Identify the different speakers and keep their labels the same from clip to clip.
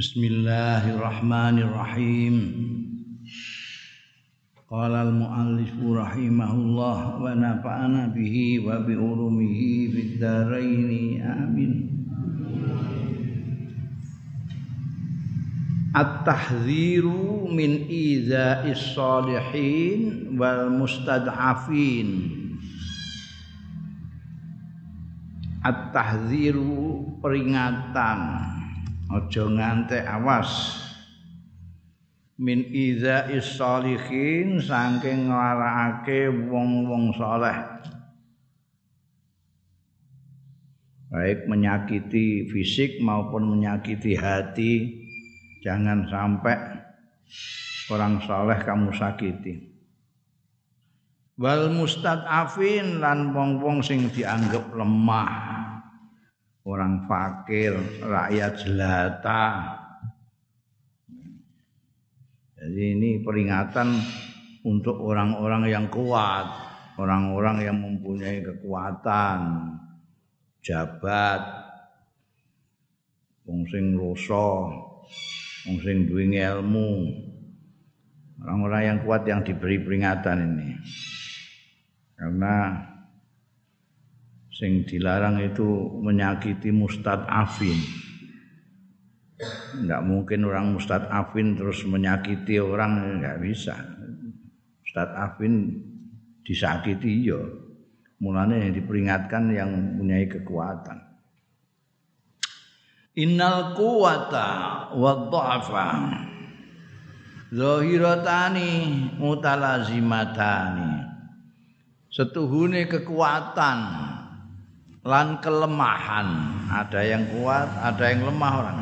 Speaker 1: Bismillahirrahmanirrahim. Qala al-muallif rahimahullah wa nafa'ana bihi wa bi ulumihi fid amin. At-tahdziru min idza'is salihin wal mustad'afin. At-tahdziru peringatan aja ngantek awas. Min iza salihin saking nglarakake wong-wong saleh. Baik menyakiti fisik maupun menyakiti hati jangan sampai orang saleh kamu sakiti. Wal mustad'afin lan wong-wong sing dianggap lemah orang fakir, rakyat jelata. Jadi ini peringatan untuk orang-orang yang kuat, orang-orang yang mempunyai kekuatan, jabat, wong sing rasa, wong sing duwe ilmu. Orang-orang yang kuat yang diberi peringatan ini. Karena sing dilarang itu menyakiti mustad'afin. Enggak mungkin orang mustad'afin terus menyakiti orang enggak bisa. Mustad'afin disakiti ya. Mulanya yang diperingatkan yang punya kekuatan. Innal quwata wa dha'fa zahiratani mutalazimatani. Setuhune kekuatan lan kelemahan. Ada yang kuat ada yang lemah orang.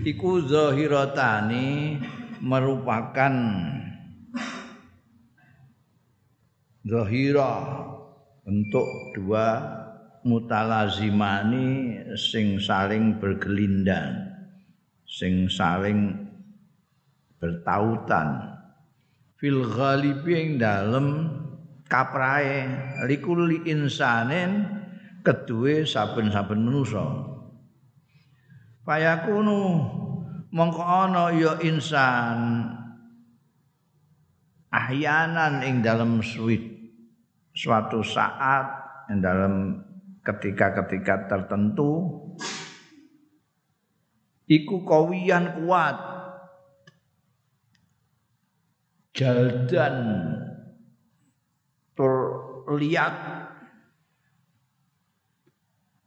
Speaker 1: Iku zahiratani merupakan zahira untuk dua mutalazimani sing saling bergelindang sing saling bertautan. Fil ghalibi ing dalem kaprae likulli insanin kedue saben-saben manusa. Fayakunu mongko ana ya insan ahyanan ing dalam suatu saat ing dalam ketika-ketika tertentu iku kawiyan kuat. Jaldan tur liat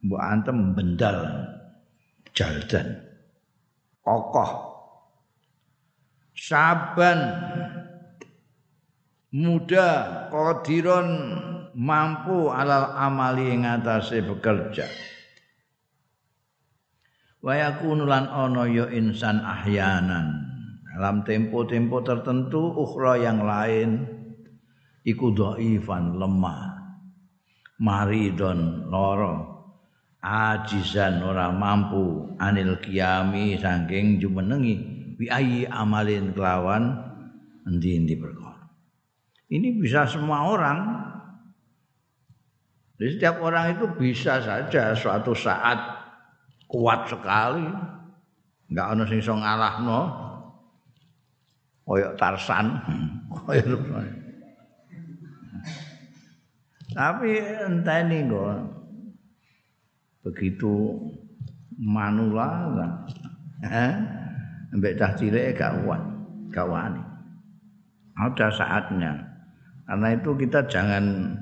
Speaker 1: mbok antem bendal jaldan. Kokoh. Saban. Muda qadiron mampu alal amali ing atase bekerja. Wa yakunu lan ana ya insan ahyanan. Dalam tempo-tempo tertentu ukhra yang lain iku dhaifan lemah maridon loro ajizan ora mampu anil kiami saking jumenengi bi ayi amalin kelawan endi-endi perkara. Ini bisa semua orang. Jadi setiap orang itu bisa saja suatu saat kuat sekali. Enggak ono sing iso ngalahno. Koyok Tarsan, koyok Tapi entah ini kok begitu manula eh mbek cah cilik gak kuat gak wani. Ada saatnya. Karena itu kita jangan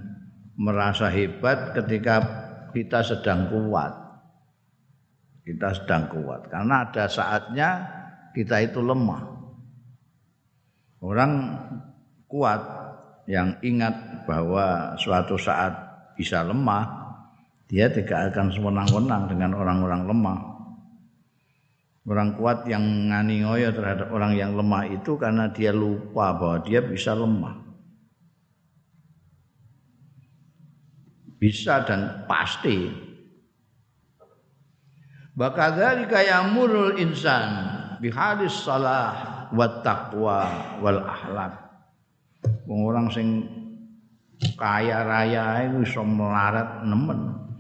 Speaker 1: merasa hebat ketika kita sedang kuat. Kita sedang kuat. Karena ada saatnya kita itu lemah. Orang kuat yang ingat bahwa suatu saat bisa lemah dia tidak akan sewenang-wenang dengan orang-orang lemah. Orang kuat yang ngani ngoyo terhadap orang yang lemah itu karena dia lupa bahwa dia bisa lemah. Bisa dan pasti. Bakadzalika yamurul insan bihalis salah wa taqwa wal akhlak. Orang sing kaya raya itu iso melarat nemen.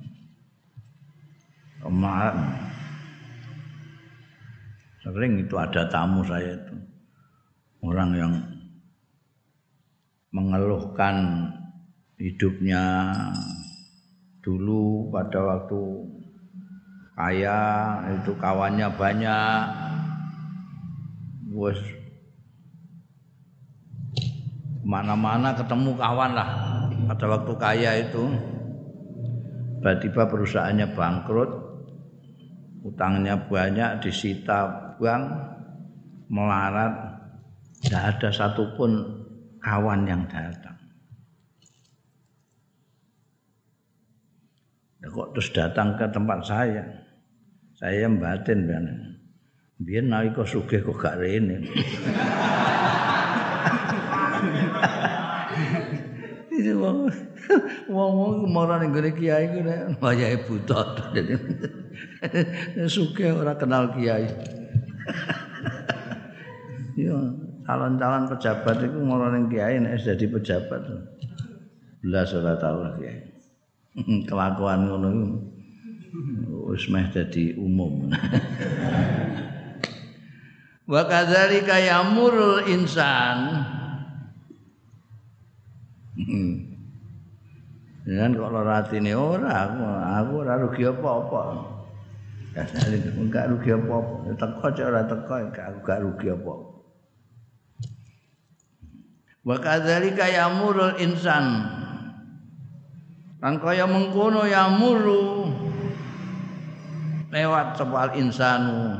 Speaker 1: Sering itu ada tamu saya itu. Orang yang mengeluhkan hidupnya dulu pada waktu kaya itu kawannya banyak. Wes. Mana-mana ketemu kawan lah. Pada waktu kaya itu tiba-tiba perusahaannya bangkrut utangnya banyak disita bank melarat tidak ada satupun kawan yang datang. Ya kok terus datang ke tempat saya? Saya batin ben biar nalika sugih kok gak rene Itu wong wong marane gone kiai ku nek wayahe buta. Suke ora kenal kiai. Yo calon-calon pejabat itu marane kiai nek jadi pejabat. Belas ora tau kiai. Kelakuan ngono iku wis meh dadi umum. Wa kadzalika yamurul insan Jangan kok lara atine ora aku aku ora rugi apa-apa. Kasane enggak rugi apa-apa. Teko cek ora teko aku gak rugi apa. Wa kadzalika yamurul insan. Kan kaya mengkono yamuru lewat sebal insanu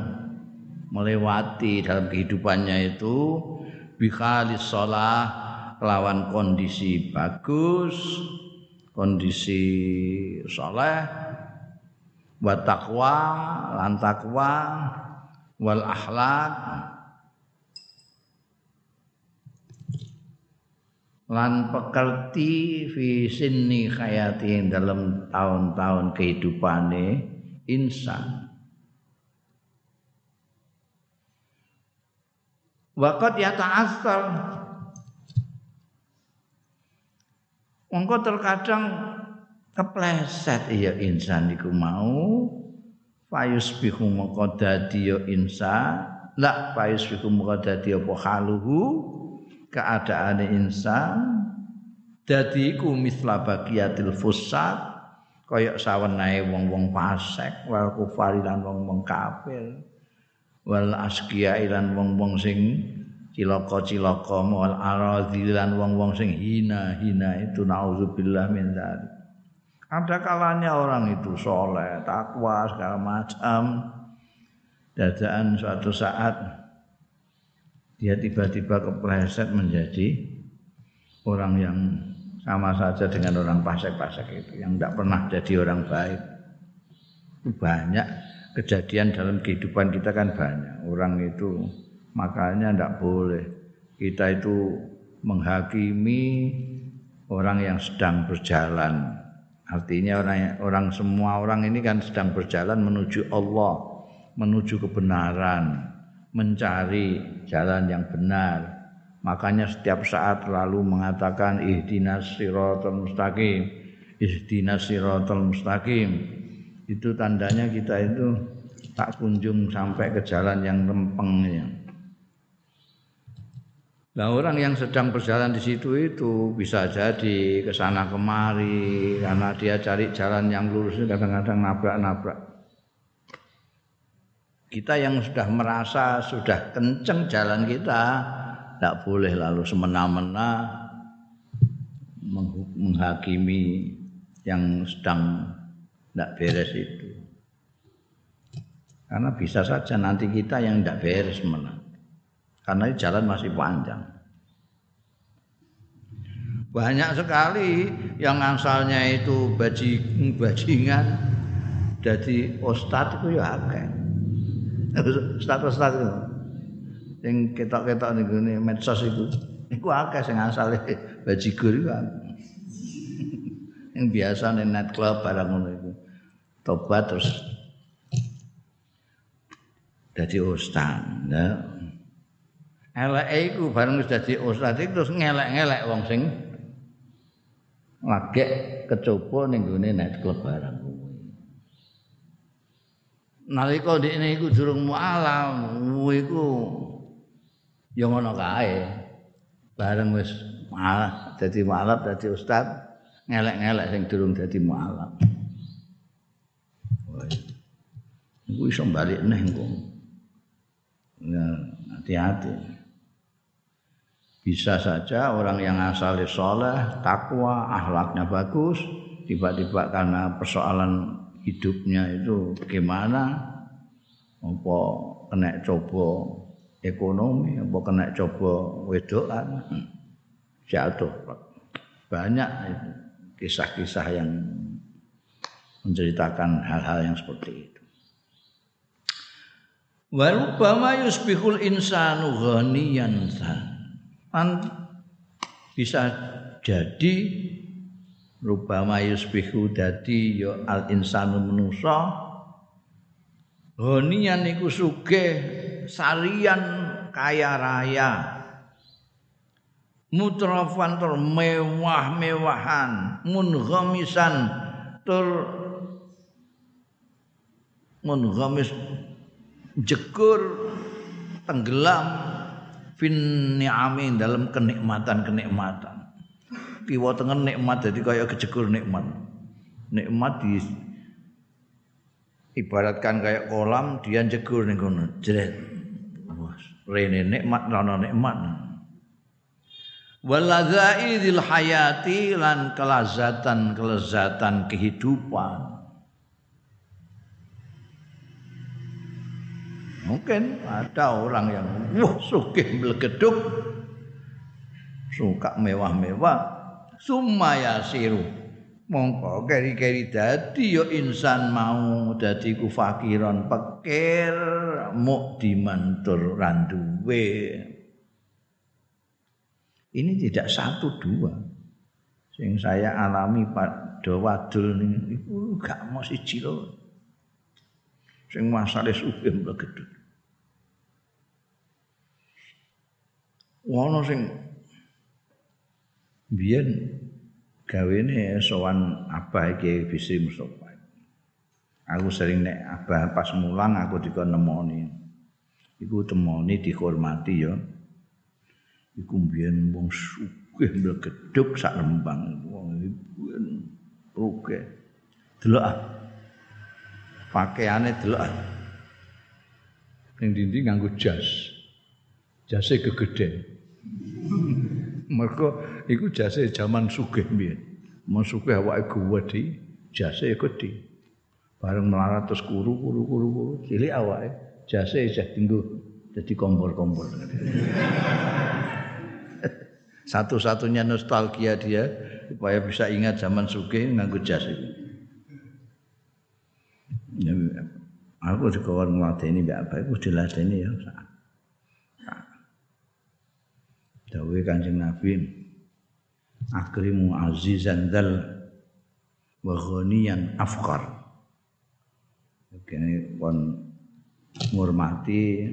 Speaker 1: melewati dalam kehidupannya itu bikhalis sholah lawan kondisi bagus kondisi soleh wa taqwa lan taqwa wal akhlak lan pekerti fi sinni hayati dalam tahun-tahun kehidupane insan. Waqat ya ta'assar Mongko terkadang kepleset. Ya insan iku mau fayus bihu mongko dadi ya insan. La fayus bihu mongko dadi apa haluhu? Keadaane insan. Dadi iku misla bagiatil fusat kaya sawenae wong-wong fasik wal kufari lan wong-wong kafir. Wal asqiya lan wong-wong sing cilaka-cilaka wal aradhilan wong-wong sing hina-hina itu naudzubillah min dzalik. Ada kalanya orang itu soleh, takwa segala macam. Dadaan suatu saat dia tiba-tiba kepleset menjadi orang yang sama saja dengan orang pasek-pasek itu yang tidak pernah jadi orang baik. Banyak kejadian dalam kehidupan kita kan banyak. Orang itu Makanya tidak boleh kita itu menghakimi orang yang sedang berjalan. Artinya orang orang semua orang ini kan sedang berjalan menuju Allah, menuju kebenaran, mencari jalan yang benar. Makanya setiap saat lalu mengatakan ihdinas siratal mustaqim, ihdinas siratal mustaqim. Itu tandanya kita itu tak kunjung sampai ke jalan yang lempeng ya. Nah orang yang sedang berjalan di situ itu bisa jadi ke sana kemari karena dia cari jalan yang lurus kadang-kadang nabrak-nabrak. Kita yang sudah merasa sudah kenceng jalan kita tidak boleh lalu semena-mena menghakimi yang sedang tidak beres itu. Karena bisa saja nanti kita yang tidak beres menang. Karena jalan masih panjang. Banyak sekali yang asalnya itu bajing bajingan jadi ustad itu ya akeh. Ustad-ustad itu. Yang ketok-ketok niku medsos itu. Iku akeh sing asale bajigur iku. Yang biasa nih net club barang ngono itu. Tobat terus jadi ustad. Ya eleke iku bareng wis dadi ustaz terus ngelek-ngelek wong sing lagi kecoba ning gone net club barang nalika dekne iku durung mualam iku ya ngono kae. Bareng wis malah dadi mualaf dadi ustaz ngelek-ngelek sing durung dadi mualaf. Iku iso balik neh engko. Ya hati-hati bisa saja orang yang asalnya soleh, takwa, akhlaknya bagus, tiba-tiba karena persoalan hidupnya itu bagaimana, apa kena coba ekonomi, apa kena coba wedokan, jatuh. Banyak kisah-kisah yang menceritakan hal-hal yang seperti itu. Warubama yusbihul insanu ghaniyan Bisa jadi rubama yusbihu dadi ya al insanu manusa ghaniyan iku sugih sarian kaya raya. Mutrafan tur mewah-mewahan munghamisan tur munghamis jekur tenggelam fin ni'ami dalam kenikmatan-kenikmatan. Kiwa tengen nikmat jadi kaya kejekur nikmat. Nikmat di ibaratkan kayak kolam dia jegur ning kono jret. Rene nikmat rono nikmat. Waladzaidil hayati lan kelazatan kelezatan kehidupan. Mungkin ada orang yang wah sugih mlegeduk suka mewah-mewah sumaya siru mongko keri-keri dadi ya insan mau dadi ku fakiran pikir muk dimantur randuwe ini tidak satu dua. Sing saya alami pada wadul ini itu gak mau siji sing masale sugih mlegeduk Wono sing biyen gawene sowan Abah iki Bisri Mustofa. Aku sering nek Abah pas mulang aku dikon nemoni. Iku temoni dihormati ya. Iku biyen wong sugih mlegedhuk sak lembang wong biyen oke. Delok ah. Pakaiane delok ah. Ning dindi nganggo jas. Jase gegeden. Mergo iku jase jaman sugih mbiyen. Mun sugih awake gedhi, jase gedhi. Bareng melarat terus kuru kuru kuru kuru, cilik awake jase isih tinggu dadi kompor-kompor. Satu-satunya nostalgia dia supaya bisa ingat zaman sugih nganggo jas. Ya, aku dikawal ngladeni mbak apa iku diladeni ya. dawe Kanjeng Nabi akrimu azizan dal wa afqar kene kon ngurmati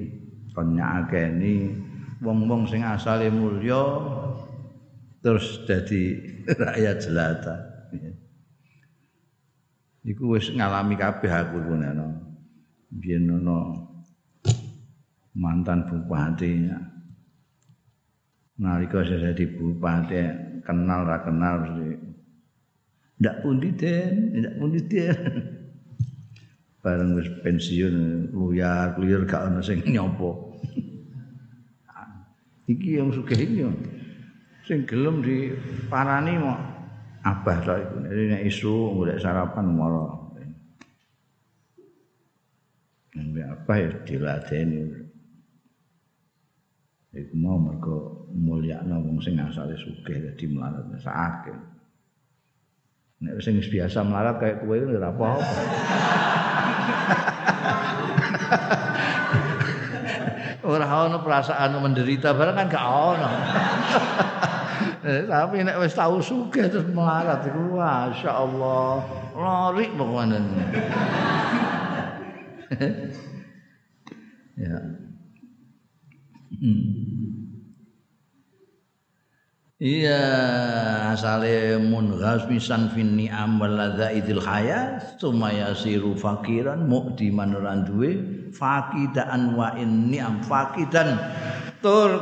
Speaker 1: kon nyakeni wong-wong sing asale mulya terus dadi rakyat jelata iku wis ngalami kabeh aku kuwi biyen ana mantan bupati nalika saya jadi bupati kenal ra kenal ndak pundi den? Ndak pundi den? Bareng wis pensiun luyar luyar gak ono sing nyopo. Iki yang sugih iki sing gelem diparani mau abah tok iku. Nek isu golek sarapan mara Nek apa ya diladeni. Iku mau mergo mulyakno wong sing asale sugih dadi melarat sakake. Nek sing biasa melarat kayak kowe ora apa-apa. Ora ono perasaan menderita barang kan gak ono tapi nek wis tau sugih terus melarat iku masyaallah lari pokoknya. Ya. Iya, asale munghasmisan fin ni'am wal ladzaidil hayat sumaya siru fakiran mu'diman lan duwe fakidaan wa in ni'am fakidan tur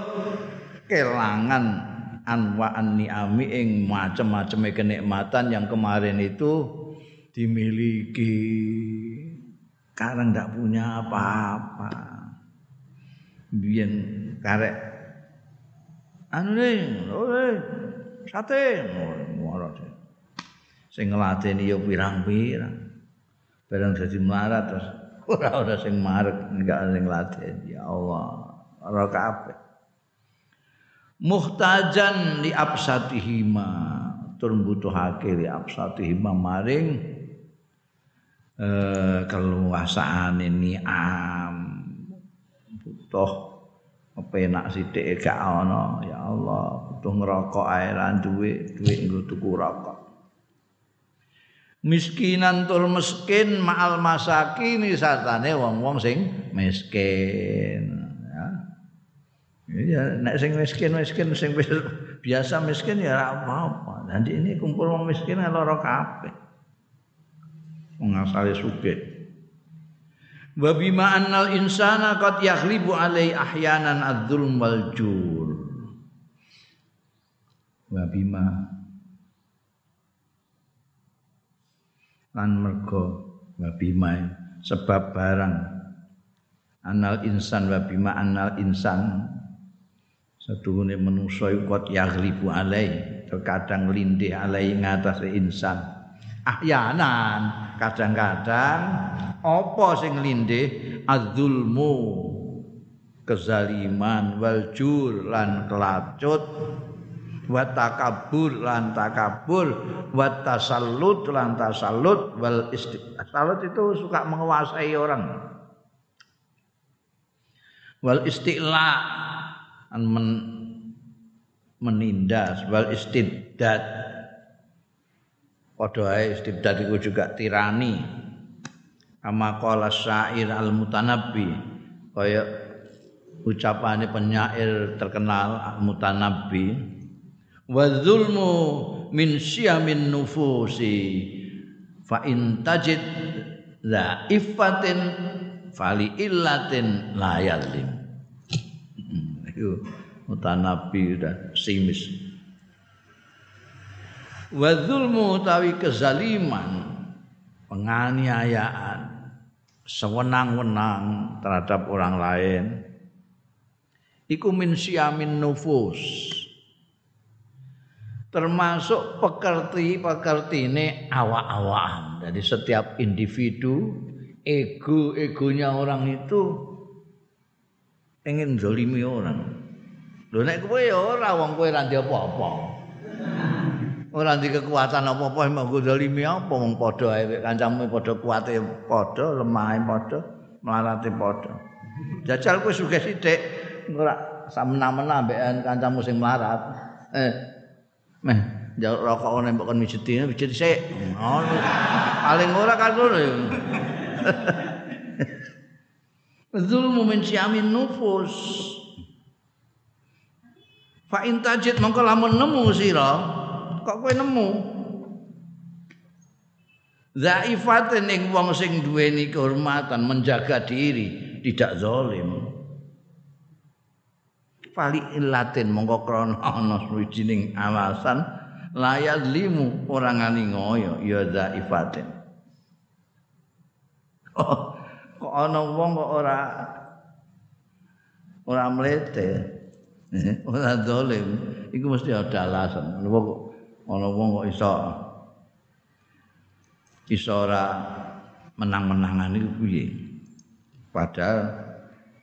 Speaker 1: kelangan anwa an ni'ami ing macam-macam kenikmatan yang kemarin itu dimiliki. Sekarang ndak punya apa-apa. Biyen karek anu ning ora sate. Ora sing ngladeni ya pirang-pirang. Bareng dadi melarat terus ora ora sing marek enggak sing ngladeni ya Allah ora kabeh muhtajan li absatihima. Tur butuhake li absatihima maring eh keluasaane ni'am. Butuh kepenak sithik gak ana ya Allah butuh ngerokok ae lan duwe duwe nggo tuku rokok. Miskinan tur miskin ma'al masakin satane wong-wong sing miskin ya nek sing miskin miskin sing biasa miskin ya ora apa-apa. Nanti ini kumpul wong miskin lara kabeh. Wong asale sugih. Wa bima annal insana qad yaghlibu alai ahyanan adzulm wal jur. Wa bima lan mergo wa bima sebab barang. Anal insan wa bima anal insan setuhune manusa iku qad yaghlibu alai terkadang lindih alai ngatasé insan. Ahyanan kadang-kadang apa sing lindih? Adzulmu kezaliman wal jur lan kelacut wa takabur lan takabur wa tasallut lan tasallut wal istiqsalut itu suka menguasai orang. Wal istiqla men menindas wal istibdad padha ae istibdad iku juga tirani. Kama qala syair al mutanabbi kaya ucapane penyair terkenal al mutanabbi. Wa zulmu min syiamin nufusi fa in tajid la ifatin fali illatin la yalim hmm, itu mutanabbi udah simis. Wa zulmu utawi kezaliman penganiayaan sewenang-wenang terhadap orang lain. Iku min siamin nufus. Termasuk pekerti-pekertine awak-awakan. Dari setiap individu ego-egonya orang itu ingin zalimi orang lho nek kowe ya ora wong kowe ra apa-apa. Ora di kekuatan apa-apa emang zalimi apa? Wong padha ae kancamu padha kuate padha lemahe padha melarate padha. Jajal kowe sugih sithik ora samena-mena ambek kancamu sing melarat. Eh meh njaluk rokok ngene mbok kon mijeti mijeti sik. Paling ora kan ngono zulmu min syamin nufus. Fa intajid mongko lamun nemu sira kok kowe nemu? Zaifatin ing wong sing duweni kehormatan menjaga diri tidak zalim. Fali ilatin mongko krana ana alasan layat limu orang ngani ngoyo ya zaifatin. Oh, ana wong kok ora ora mlete. Ora zalim iku mesti ada alasan. Kok ana wong kok iso iso ora menang-menangan iku piye? Padahal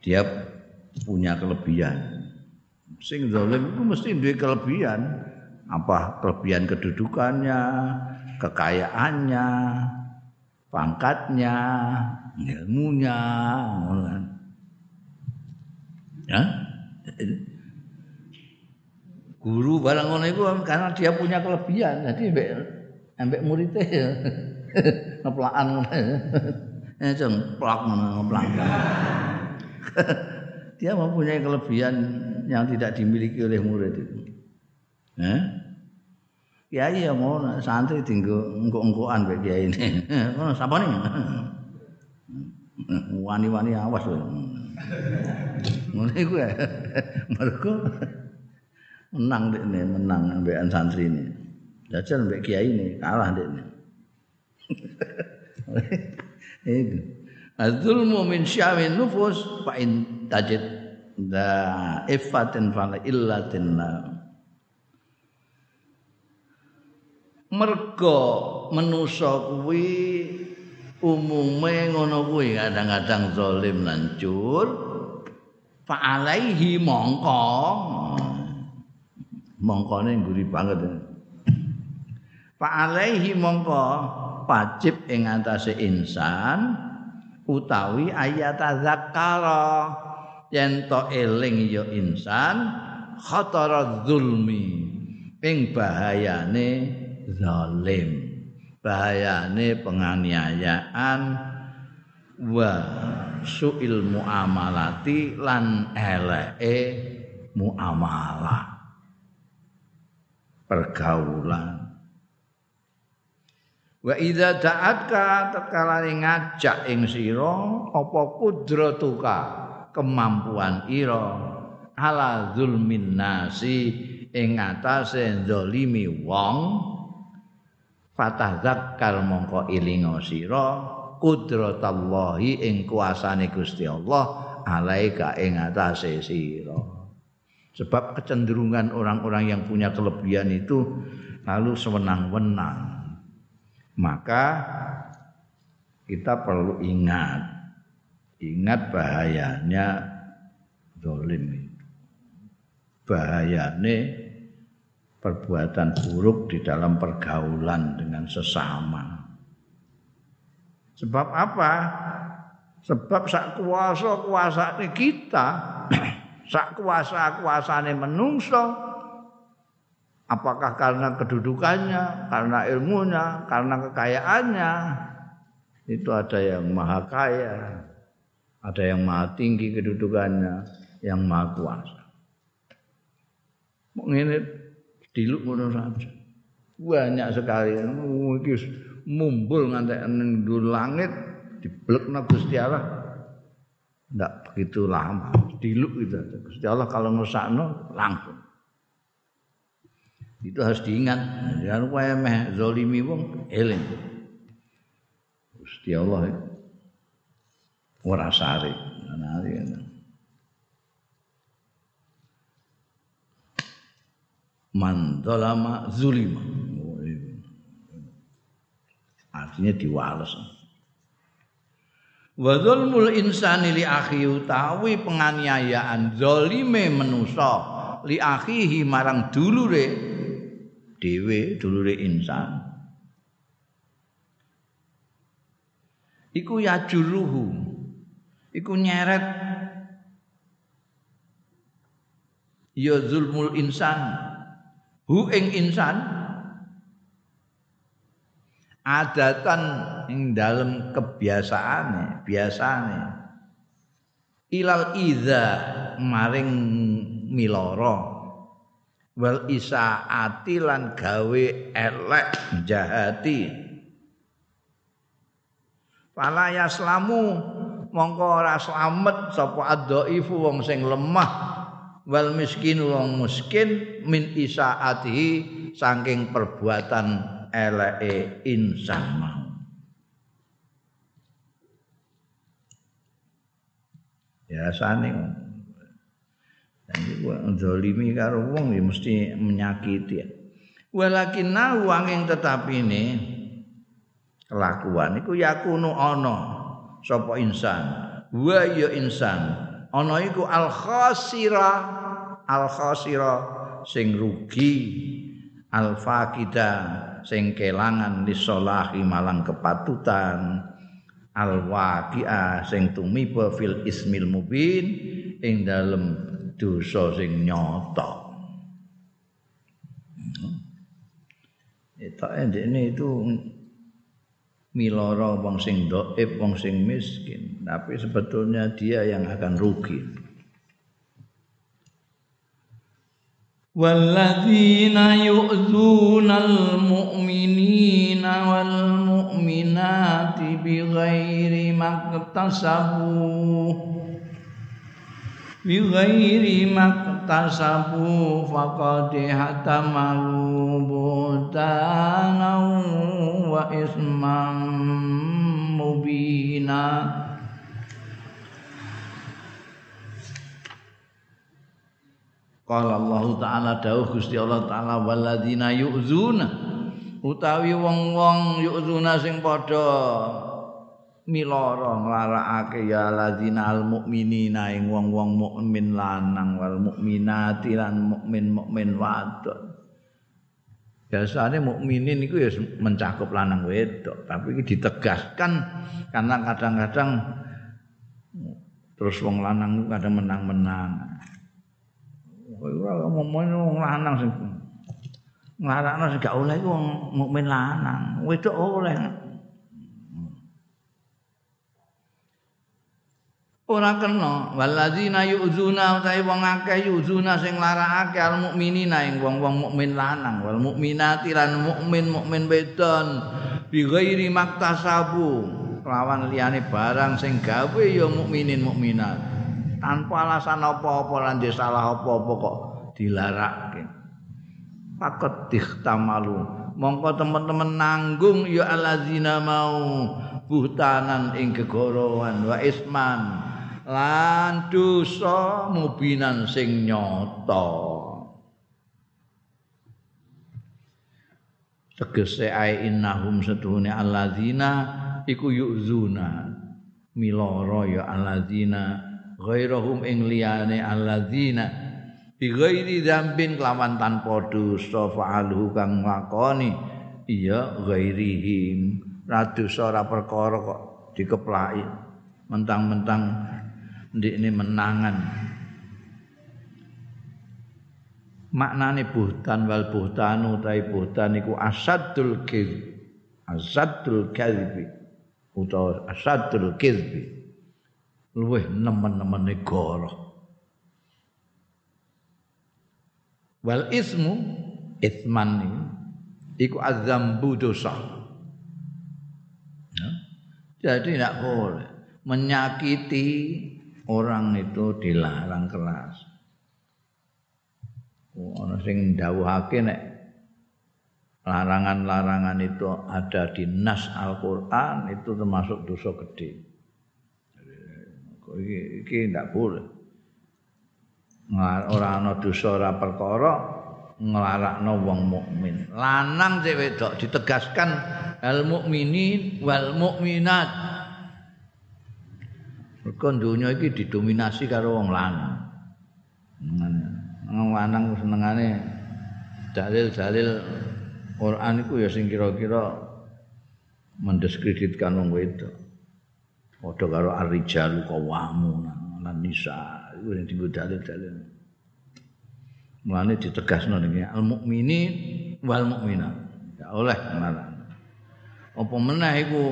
Speaker 1: dia punya kelebihan. Sing zalim itu mesti duwe kelebihan. Apa kelebihan kedudukannya kekayaannya pangkatnya ilmunya ya guru barang ngono iku karena dia punya kelebihan jadi ambek ambek muridnya ya ngeplakan ngono ya jeng plak ngono ngeplak dia mempunyai kelebihan yang tidak dimiliki oleh murid itu Eh? Kiai ya mau santri tinggal engkok-engkokan be kiai ini. Sapa nih? Wani-wani awas. Ngono iku ya. Mergo menang dekne, menang ambekan santri ini. Jajal mbek kiai ini kalah dekne. Itu. Azulmu min syawin nufus fa in tajid da ifatin fala illatin mergo menusa kuwi umume ngono kuwi kadang-kadang zalim lan cur fa alaihi mongko. Mongkone nguri banget. Fa alaihi mongko wajib ing atase insan utawi ayat zakara. Yen to eling ya insan khatara zulmi ing bahayane zalim bahayane penganiayaan wa suil muamalati lan eleke muamalah pergaulan. Wa idza da'atka tatkala ngajak ing sira apa kudratuka kemampuan ira. Ala zulmin nasi ing atase zalimi wong fatah zakkar mongko ilinga sira kudratallahi ing kuasane Gusti Allah alaika ing atase sira. Sebab kecenderungan orang-orang yang punya kelebihan itu lalu sewenang-wenang. Maka kita perlu ingat ingat bahayanya zalim. Itu bahayane perbuatan buruk di dalam pergaulan dengan sesama. Sebab apa? Sebab sak kuasa kuasa kita, sak kuasa kuasane menungso, apakah karena kedudukannya, karena ilmunya, karena kekayaannya, itu ada yang maha kaya, ada yang maha tinggi kedudukannya, yang maha kuasa. Mengingat diluk ngono. Banyak sekali iki mumbul ngantek ning langit diblekna Gusti Allah. Ndak begitu lama, diluk itu. Gusti Allah kalau ngesakno langsung. Itu harus diingat. Jangan kowe meh zalimi wong eling. Gusti Allah ora sare. Nah, man zalama zulima. Artinya diwales. Wa zulmul insani li akhi utawi penganiayaan zalime manusa li akhihi marang dulure dhewe dulure insan. Iku ya juruhu iku nyeret. Ya zulmul insan hu ing insan. Adatan ing dalem kebiasaane biasane. Ilal iza maring miloro. Wal isaati lan gawe elek jahati. Fala yaslamu mongko ora slamet sapa adhaifu wong sing lemah wal miskin wong miskin min isaatihi saking perbuatan eleke insan mau. Biasane dan iku zalimi karo wong ya mesti menyakiti. Walakin angin tetapi ini kelakuan iku yakunu ana sapa insan. Wa ya insan. Ana iku al khasira al khasira sing rugi. Al faqida sing kelangan disolahi malang kepatutan. Al waqi'a sing tumiba fil ismil mubin ing dalem dosa sing nyata. Itu ini itu miloro wong sing dhaif wong sing miskin. Tapi sebetulnya dia yang akan rugi والذين يؤذون المؤمنين والمؤمنات بغير ما اكتسبوا بغير ما اكتسبوا فقد احتملوا بهتانا وإثما مبينا. Qala Allah taala dawuh Gusti Allah taala walladzina yu'zuna. Utawi wong-wong yu'zuna sing padha miloro nglarakake ya ladzina al mukminina ing wong-wong mukmin lanang wal mukminati lan mukmin mukmin wadon. Biasanya mukminin itu ya mencakup lanang wedok tapi ini ditegaskan karena kadang-kadang terus wong lanang kadang menang-menang Ora ngomong wong lanang sing nglarakno sing gak oleh iku wong mukmin lanang. Wedok oleh. Ora kena. Waladzina yu'zuna utahe wong akeh yu'zuna sing larakake al mukminina ing wong-wong mukmin lanang. Wal mukminati lan mukmin mukmin wedon. Bi ghairi maktasabu. Lawan liyane barang sing gawe ya mukminin mukminat tanpa alasan apa-apa lan salah apa-apa kok dilarake. Pakot dihtamalu. Mongko teman-teman nanggung ya alazina mau buhtanan ing kegorowan wa isman lan dosa mubinan sing nyata. Tegese ae innahum setuhune alladzina iku yuzuna miloro ya alladzina ghairahum ing liyane alladzina. Bi ghairi dzambin kelawan tanpa dosa fa'alu kang nglakoni. Iya ghairihim. Ra dosa ora perkara kok dikeplaki. Mentang-mentang ndikne menangan. Maknane buhtan wal buhtanu utawi buhtan iku asadul kiz asadul kadhibi utawa asadul kizbi luwih nemen-nemen negara. Wal ismu isman iku azambu dosa. Ya. Jadi tidak boleh menyakiti orang itu dilarang keras. Orang sing dawuhake nek larangan-larangan itu ada di nas Al-Qur'an itu termasuk dosa gede iki iki ndak boleh. Ora ana dosa ora perkara nglarakno wong mukmin. Lanang cek wedok ditegaskan al mukminin wal mukminat. Mergo donya iki didominasi karo wong lanang. Wong lanang senengane dalil-dalil Quran iku ya sing kira-kira mendiskreditkan wong wedok padha karo ar-rijalu qawamun lan nisa. Iku sing dienggo dalil-dalil. Mulane ditegasno niki al-mukmini wal mukminat ya oleh malah. Apa meneh iku?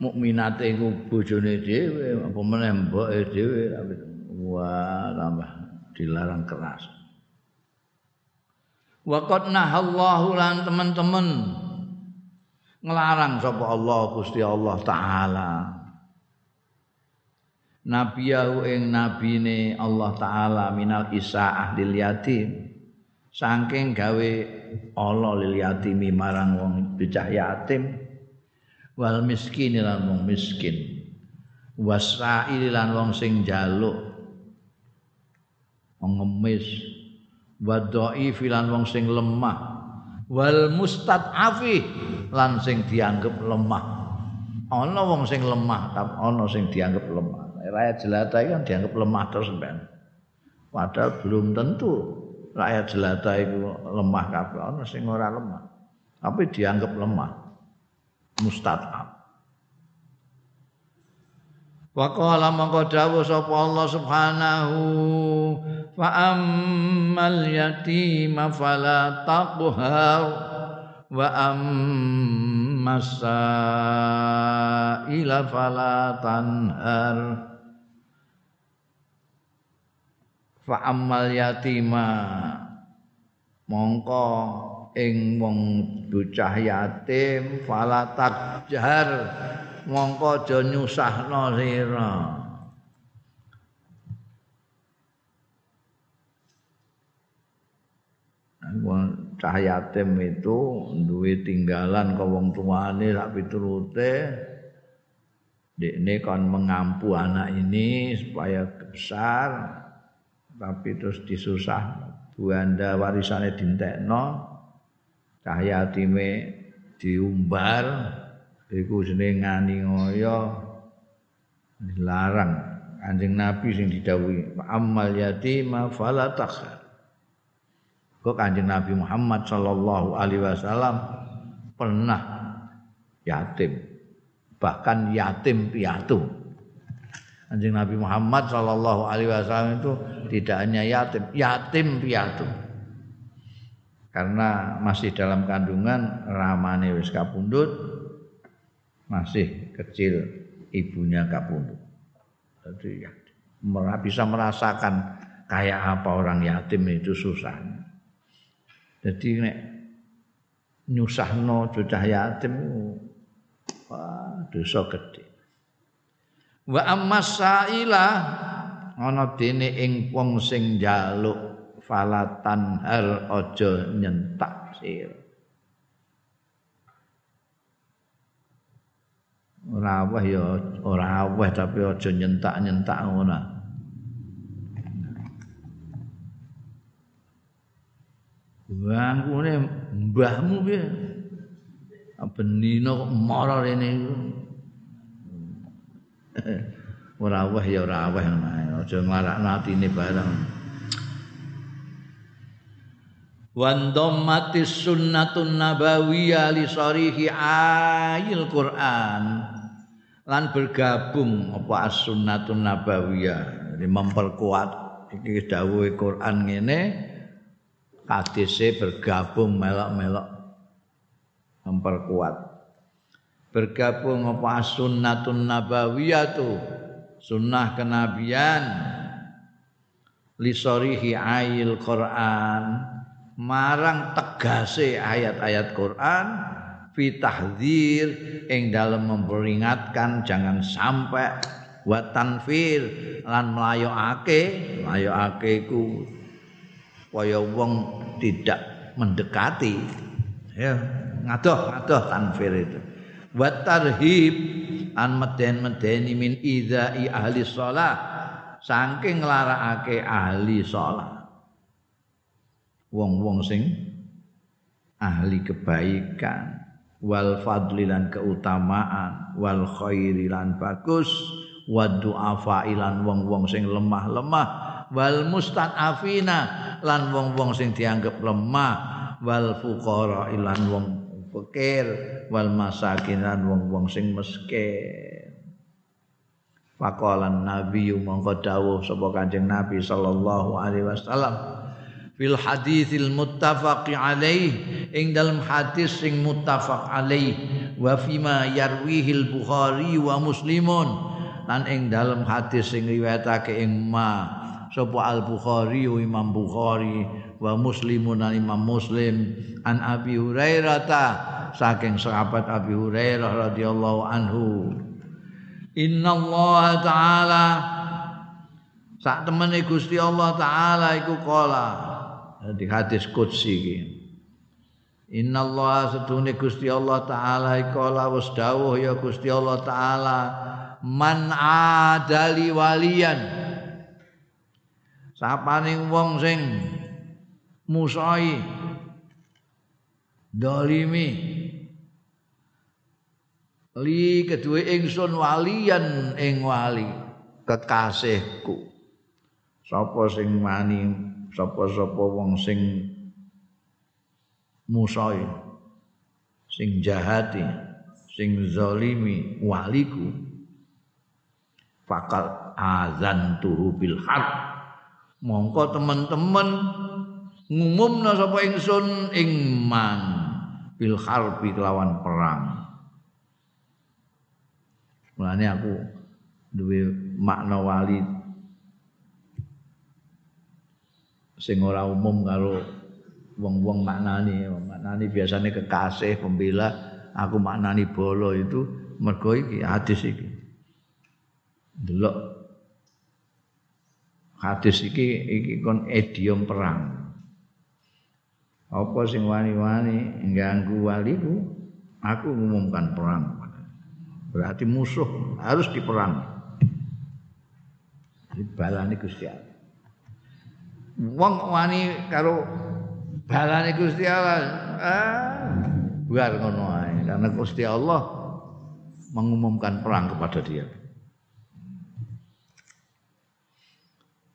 Speaker 1: Mukminate iku bojone dhewe apa meneh mboke dhewe? Wah tambah dilarang keras. Waqat nahallahu lan teman-teman ngelarang sapa Allah Gusti Allah taala. Nabiyahu ing nabine Allah taala minal isaah lil yatim. Saking gawe Allah lil yatimi marang wong bocah yatim. Wal miskin lan wong miskin. Wasra'il lan wong sing njaluk ngemis. Wa lan wong sing lemah wal mustad'afi lan sing dianggap lemah. Ana wong sing lemah, tapi ana sing dianggap lemah. Rakyat jelata kan dianggap lemah terus ben. Padahal belum tentu rakyat jelata itu lemah kabeh. Ana sing ora lemah. Tapi dianggap lemah. Mustad'af. Wa qala mangko dawuh sapa Allah Subhanahu fa ammal yatima fala taqhar wa ammas ila fala tanhar. Fa ammal yatima mongko ing wong bocah yatim fala takjar mongko aja nyusahno sira cah yatim itu duwe tinggalan ke wong tuane sak piturute. Dekne kon mengampu anak ini supaya besar tapi terus disusah buanda warisane dintekno. Cah yatime diumbar iku jenenge ngani ngoyo. Dilarang. Anjing nabi sing didhawuhi amal yatima fala takhar kok kanjeng Nabi Muhammad Shallallahu Alaihi Wasallam pernah yatim bahkan yatim piatu. Kanjeng Nabi Muhammad Shallallahu Alaihi Wasallam itu tidak hanya yatim yatim piatu. Karena masih dalam kandungan ramane wis kapundut masih kecil ibunya kapundut jadi ya, bisa merasakan kayak apa orang yatim itu susahnya jadi nek nyusahno bocah yatim wah dosa gede. Wa ammasaila ana dene ing wong sing njaluk falatan hal aja nyentak sir. Ora aweh ya ora tapi aja nyentak-nyentak ngono. Wah, ngene mbahmu piye? Benino kok marah rene iku. Ora wah ya ora ngono. Aja nglarakno atine bareng. Wan dhammati sunnatun nabawiyah li sarihi ayil Quran lan bergabung apa as-sunnatun nabawiyah memperkuat iki dawuhe Quran ngene hadise bergabung melok-melok. Memperkuat. Bergabung apa? Sunnatun nabawiyatu. Sunnah kenabian. Lisorihi ayil Quran. Marang tegase ayat-ayat Quran. Fi tahdzir ing dalam memperingatkan jangan sampai wa tanfir. Lan mlayokake. Mlayokake iku kaya wong tidak mendekati. Ya ngadoh ngadoh tanfir itu. Wa tarhib an meden-medeni min idzai ahli shalah saking nglarakake ahli shalah wong-wong sing ahli kebaikan. Wal fadli lan keutamaan. Wal khairi lan bagus. Wa du'afa ilan wong-wong sing lemah-lemah wal mustadafina lan wong-wong sing dianggap lemah. Wal fuqara lan wong fakir. Wal masakin lan wong-wong sing miskin. Faqalan nabi mongko dawuh sapa kanjeng nabi sallallahu alaihi wasallam. Fil haditsil muttafaqi alaih. Ing dalam hadis sing muttafaq alaih. Wa fima yarwihil bukhari wa muslimun. Lan ing dalam hadis sing riwayatake ing ma sapa Al Bukhari Imam Bukhari wa Muslimun Imam Muslim. An Abi Hurairah ta saking sahabat Abi Hurairah radhiyallahu anhu. Inna Allah taala sak temene Gusti Allah taala iku kala di hadis qudsi iki. Inna Allah setune Gusti Allah taala iku kala wis dawuh ya Gusti Allah taala man adali waliyan sapaning wong sing musai dolimi. Li kedue ingsun walian ing wali kekasihku. Sapa sing wani sapa-sapa wong sing musai sing jahati sing zalimi waliku. Fakal azan tuhu bil harb mongko teman-teman ngumumna sapa ingsun ing man bil harbi kelawan perang. Mulane aku duwe makna wali sing ora umum karo wong-wong maknani, maknani biasanya kekasih, pembela, aku maknani bolo itu mergo iki hadis iki. Delok hadis iki iki kon idiom perang. Apa sing wani-wani ganggu waliku, aku mengumumkan perang. Berarti musuh harus diperang. Dibalani Gusti Allah. Wong wani karo balane Gusti Allah, ah, biar ngono. Karena Gusti Allah mengumumkan perang kepada dia.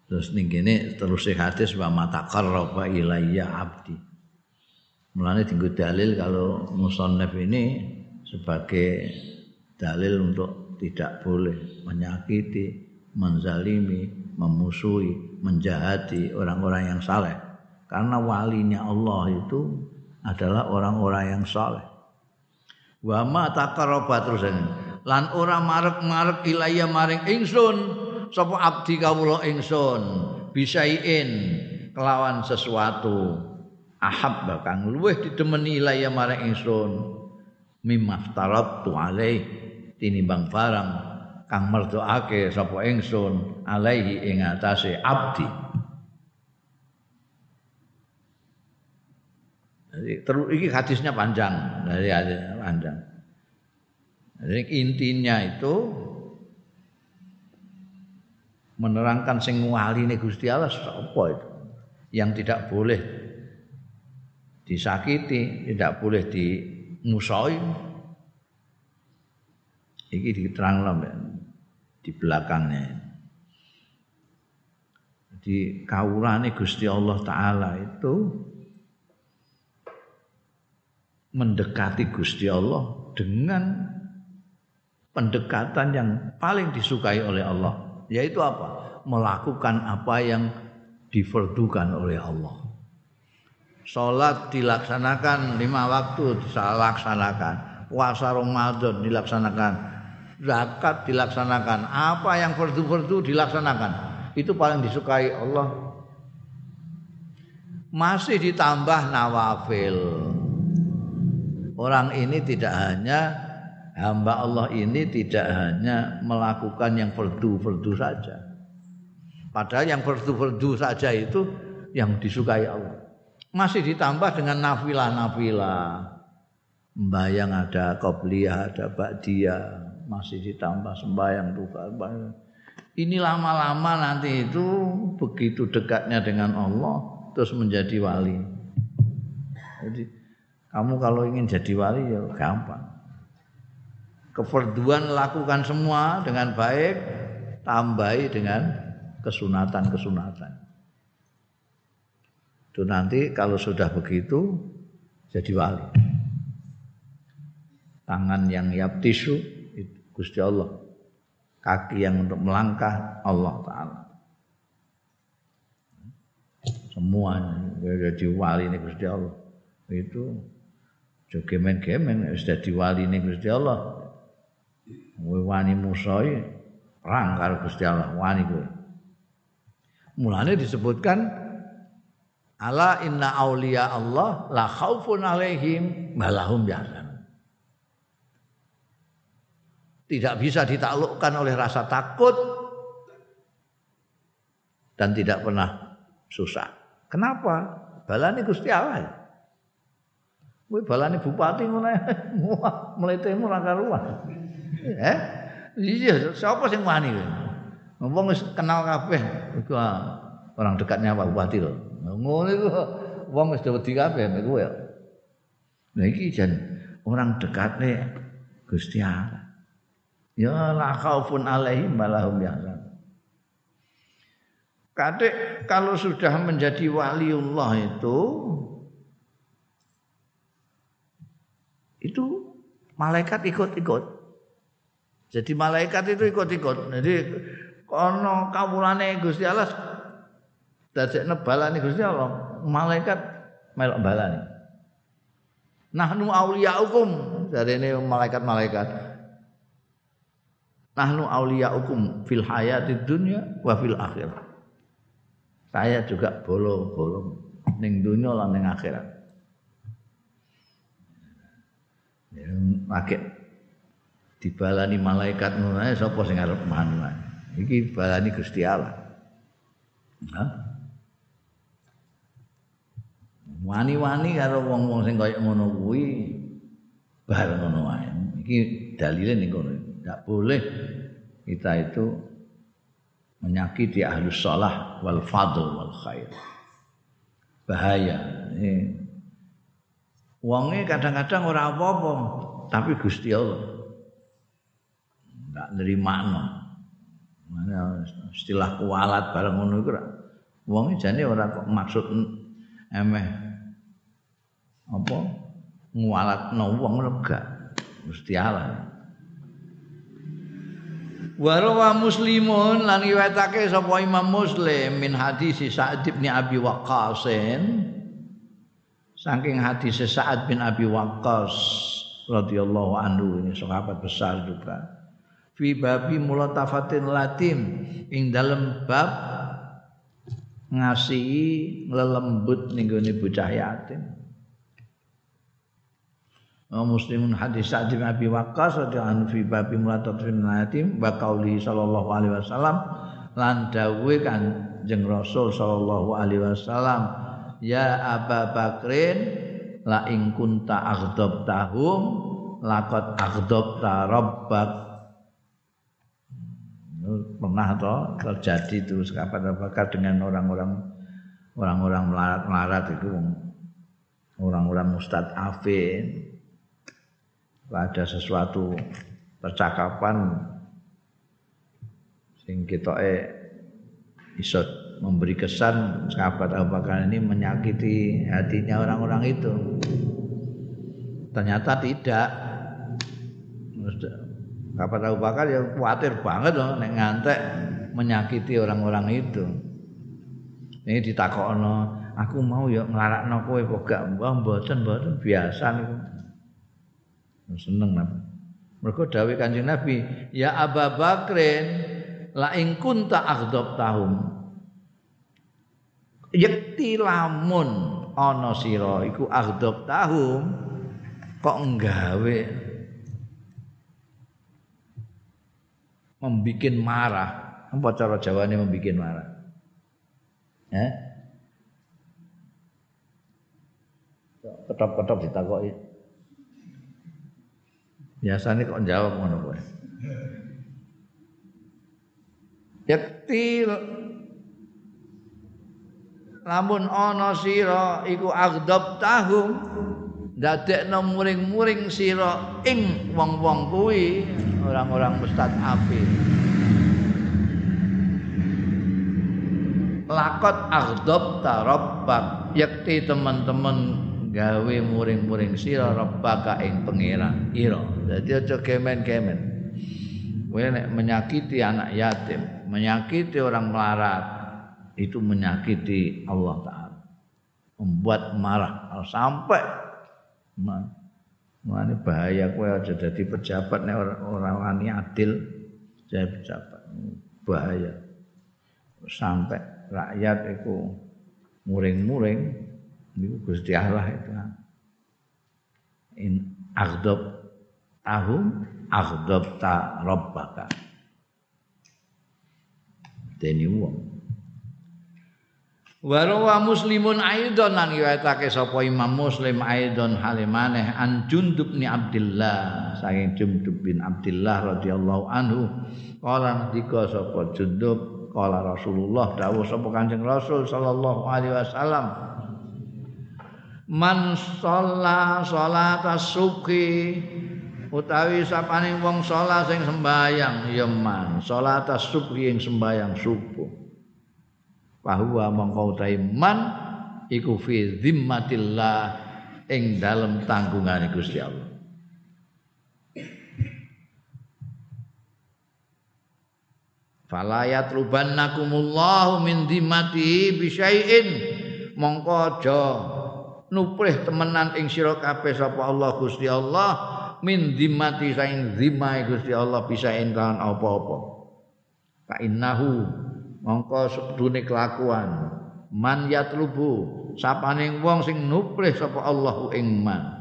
Speaker 1: Terus ning kene terus hadis wa mataqarraba ilayya abdi. Mulane tinggu dalil kalau musannaf ini sebagai dalil untuk tidak boleh menyakiti, menzalimi, memusuhi, menjahati orang-orang yang saleh. Karena walinya Allah itu adalah orang-orang yang saleh. Wa ma terus lan ora marek-marek ilaya maring ingsun sapa abdi kawula ingsun bisaiin kelawan sesuatu. Ahab kang luweh didemeni ilaya maring ingsun. Mimaftaratu alaih tinimbang barang kang merdoake sapa ingsun alaihi ing atase abdi. Jadi terus ini hadisnya panjang dari hadisnya panjang. Jadi intinya itu menerangkan sing wali Gusti Allah sapa itu yang tidak boleh disakiti, tidak boleh dimusuhi. Iki diterangkan di belakangnya. Jadi kaulane Gusti Allah taala itu mendekati Gusti Allah dengan pendekatan yang paling disukai oleh Allah, yaitu apa? Melakukan apa yang diferdukan oleh Allah. Salat dilaksanakan lima waktu dilaksanakan. Puasa Ramadan dilaksanakan. Zakat dilaksanakan. Apa yang fardu-fardu dilaksanakan. Itu paling disukai Allah. Masih ditambah nawafil. Orang ini tidak hanya hamba Allah ini tidak hanya melakukan yang fardu-fardu saja. Padahal yang fardu-fardu saja itu yang disukai Allah masih ditambah dengan nafilah-nafilah. Membayang ada qobliyah, ada ba'diyah, masih ditambah sembahyang duka. Ini lama-lama nanti itu begitu dekatnya dengan Allah terus menjadi wali. Jadi kamu kalau ingin jadi wali ya gampang. Keperduan lakukan semua dengan baik, tambahi dengan kesunatan-kesunatan. Itu nanti kalau sudah begitu jadi wali. Tangan yang tisu itu Gusti Allah. Kaki yang untuk melangkah Allah taala. Semuanya jadi wali ini Gusti Allah. Itu jogemen-gemen sudah diwali ini Gusti Allah. Wani musoi perang karo Gusti Allah, wani kowe. Mulane disebutkan Ala inna aulia Allah la khaufun alaihim malahum yahzan. Tidak bisa ditaklukkan oleh rasa takut dan tidak pernah susah. Kenapa? Balani Gusti Allah. Kowe balani bupati mulai mletemu ra karuan. Eh? Iya, siapa sing wani wis kenal kabeh iku orang dekatnya Pak Bupati loh. Ngono iku wong wis wedi kabeh mek kowe. Nah iki jan orang dekatne Gusti Allah. Ya la khaufun alaihim malahum yahzan. Kadek kalau sudah menjadi waliullah itu itu malaikat ikut-ikut. Jadi malaikat itu ikut-ikut. Jadi kono kawulane Gusti Allah dadekne balane Gusti Allah, malaikat melok balane. Nahnu auliyaukum ini malaikat-malaikat. Nahnu auliyaukum fil hayati dunya wa fil akhirah. Saya juga bolong-bolong ning dunia lan ning akhirat. Ya, pakai dibalani malaikat ngono ae sapa sing arep manu Iki balani Gusti Allah. Wani-wani karo wong-wong sing kaya ngono kuwi bareng ngono wae. Iki dalile ning kono. Boleh kita itu menyakiti ahlus salah wal fadl wal khair. Bahaya. Ini Wonge kadang-kadang ora apa-apa, tapi Gusti Allah enggak nerima no. Mana istilah kualat bareng ngono iku wonge jane ora kok maksud emeh. Apa? Ngualatno wong lega. Gusti Allah. Warawa muslimun lan riwayatake sapa Imam Muslim min hadis Sa'ad bin Abi Waqqasin. Saking hadis Sa'ad bin Abi Waqqas radhiyallahu anhu ini sahabat besar juga fi babi mulatafatin latim. Ing dalam bab ngasihi lelembut ning bocah yatim. Muslimun hadis Sa'd bin Abi Waqqas radhiyallahu fi babi mulatatin yatim wa qauli sallallahu alaihi wasallam lan dawuhe Kanjeng Rasul sallallahu alaihi wasallam ya Aba Bakrin la ing kunta aghdab tahum laqad aghdab ta rabbak pernah toh terjadi itu kapan bakar dengan orang-orang orang-orang melarat-melarat itu orang-orang Ustadz Afin ada sesuatu percakapan sing kita eh memberi kesan sahabat Abu Bakar ini menyakiti hatinya orang-orang itu. Ternyata tidak. Sahabat Abu Bakar ya khawatir banget loh nek ngantek menyakiti orang-orang itu. Ini ditakokno, aku mau ya nglarakno kowe kok gak mbah mboten mboten biasa niku. seneng Nabi. Mergo dawuh Kanjeng Nabi, "Ya Abu Bakrin, la ing kunta aghdab tahum." Yekti lamun ana sira iku aghdab tahum kok nggawe membikin marah. Apa cara Jawane membikin marah? Eh? Ketop-ketop ditakoki. Biasanya kok jawab ngono kowe. Yakti lamun ana sira iku agdab tahum dadekno muring-muring sira ing wong-wong kuwi orang-orang mustad api. Lakot agdab tarabbak yakti teman-teman gawe muring-muring sira rabbaka ing pangeran. Ira. Dadi aja kemen-kemen kowe menyakiti anak yatim menyakiti orang melarat itu menyakiti Allah taala. Membuat marah. Sampai Mana bahaya kowe aja jadi pejabat nek ora wani adil jadi pejabat. Bahaya. Sampai rakyat itu muring-muring niku Gusti Allah itu in aghdab tahum aghdab ta rabbaka. Dene wong Warawa muslimun aidon lan riwayatake sapa Imam Muslim aidon halimaneh an Jundub bin Abdullah saking Jundub bin Abdullah radhiyallahu anhu. Kala dika sapa Jundub kala Rasulullah dawuh sapa Kanjeng Rasul sallallahu alaihi wasallam man sholla sholata subhi utawi sapane wong sholat sing sembayang ya man sholata subhi sembayang subuh bahwa mongko utawi man iku fi zimmatillah ing dalem tanggungane Gusti Allah. Falayat rubannakumullahu min dimati bisyai'in. Mongko aja nuprih temenan ing sira kabeh sapa Allah Gusti Allah min dimati saing zimai Gusti Allah bisa entahan apa-apa. Fa innahu mongko sedune kelakuan. Man yatlubu sapane wong sing nuprih sapa Allahu ing man.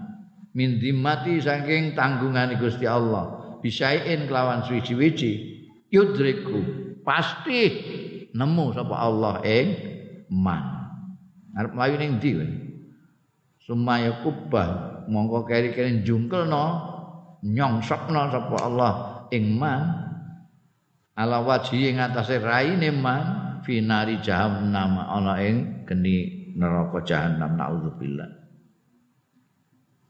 Speaker 1: Min dimati saking tanggungane Gusti Allah. Bisain kelawan suwi-wiji yudriku pasti nemu sapa Allah ing man. Arep mlayu ning ndi sumaya kubah mongko keri-keri jungkelno nyongsokno sapa Allah ing man ala wajhi ing atase raine man finari jahannam ana ing geni neraka jahannam naudzubillah.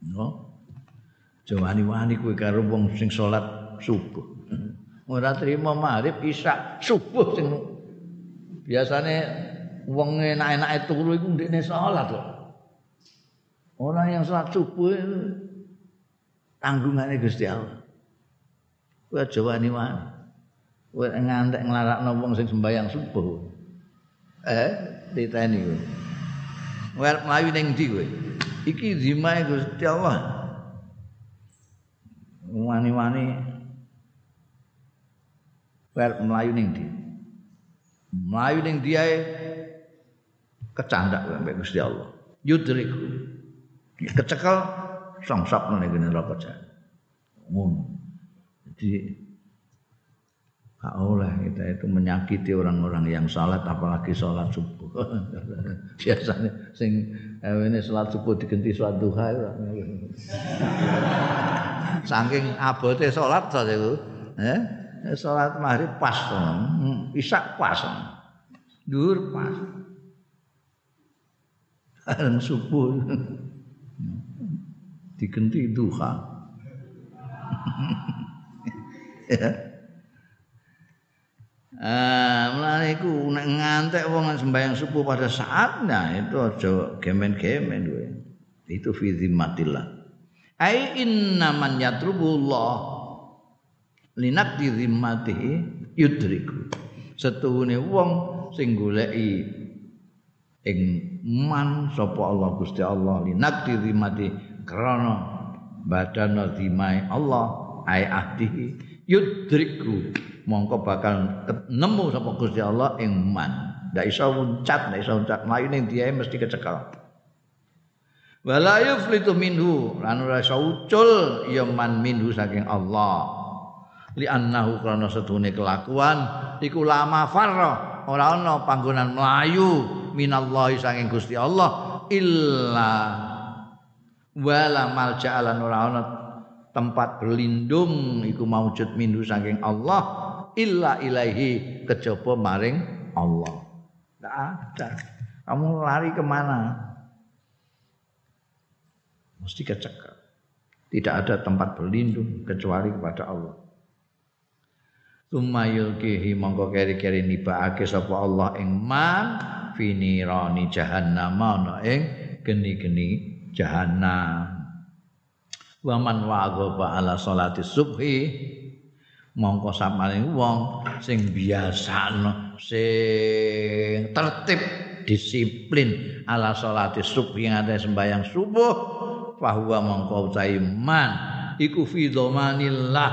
Speaker 1: No jawani-wani kuwi karo wong sing salat subuh. Ora trimo maghrib isya subuh sing biasane wong enak-enake turu iku ndekne salat kok orang yang salat subuh tanggungane Gusti Allah. Kuwi aja wani-wani kowe ngantek nglarakno wong sing sembahyang subuh. Eh, diteni kowe. Kowe mlayu ning ndi kowe? Iki zimae Gusti Allah. Wani-wani kowe mlayu ning ndi? Mlayu ning ndi ae kecandak sampai Gusti Allah. Yudrik. Kecekel songsop ning neraka jahanam. Ngono. Jadi Gak oleh kita itu menyakiti orang-orang yang salat apalagi sholat subuh. Biasanya sing eh, ini sholat subuh diganti sholat duha Saking abote sholat saja itu. Eh? Sholat maghrib pas, hmm, isak pas, dur pas. Dan subuh diganti duha. ya. Ah, mulane iku ngantek wong sembahyang subuh pada saatnya itu aja gemen-gemen kowe. Itu fi zimmatillah. Ai inna man yatrubullah linak di zimmatihi yudriku. Setuhune wong sing goleki ing man sapa Allah Gusti Allah linak di zimmati krana badan zimai Allah ai ahdihi yudriku mongko bakal nemu sapa Gusti Allah ing man. Ndak iso muncat, ndak iso muncat. Mlayu ning diae mesti kecekel. Wala yuflitu minhu lan ora iso ucul ya man minhu saking Allah. Li annahu krana setune kelakuan iku lama farra ora ana panggonan mlayu minallahi saking Gusti Allah illa wala malja'alan ora ana tempat berlindung iku maujud minhu saking Allah illa ilaihi kejaba maring Allah. Tidak ada. Kamu lari ke mana? Mesti kecekel. Tidak ada tempat berlindung kecuali kepada Allah. Tumayul kihi mongko keri-keri nibaake sapa Allah ing man finirani jahannam ana ing geni-geni jahannam. Wa man ala salati subhi mongko sapane wong sing biasano sing tertib disiplin ala salati subuh. Ada sembahyang subuh bahwa mongko man. Iku fi dhamanillah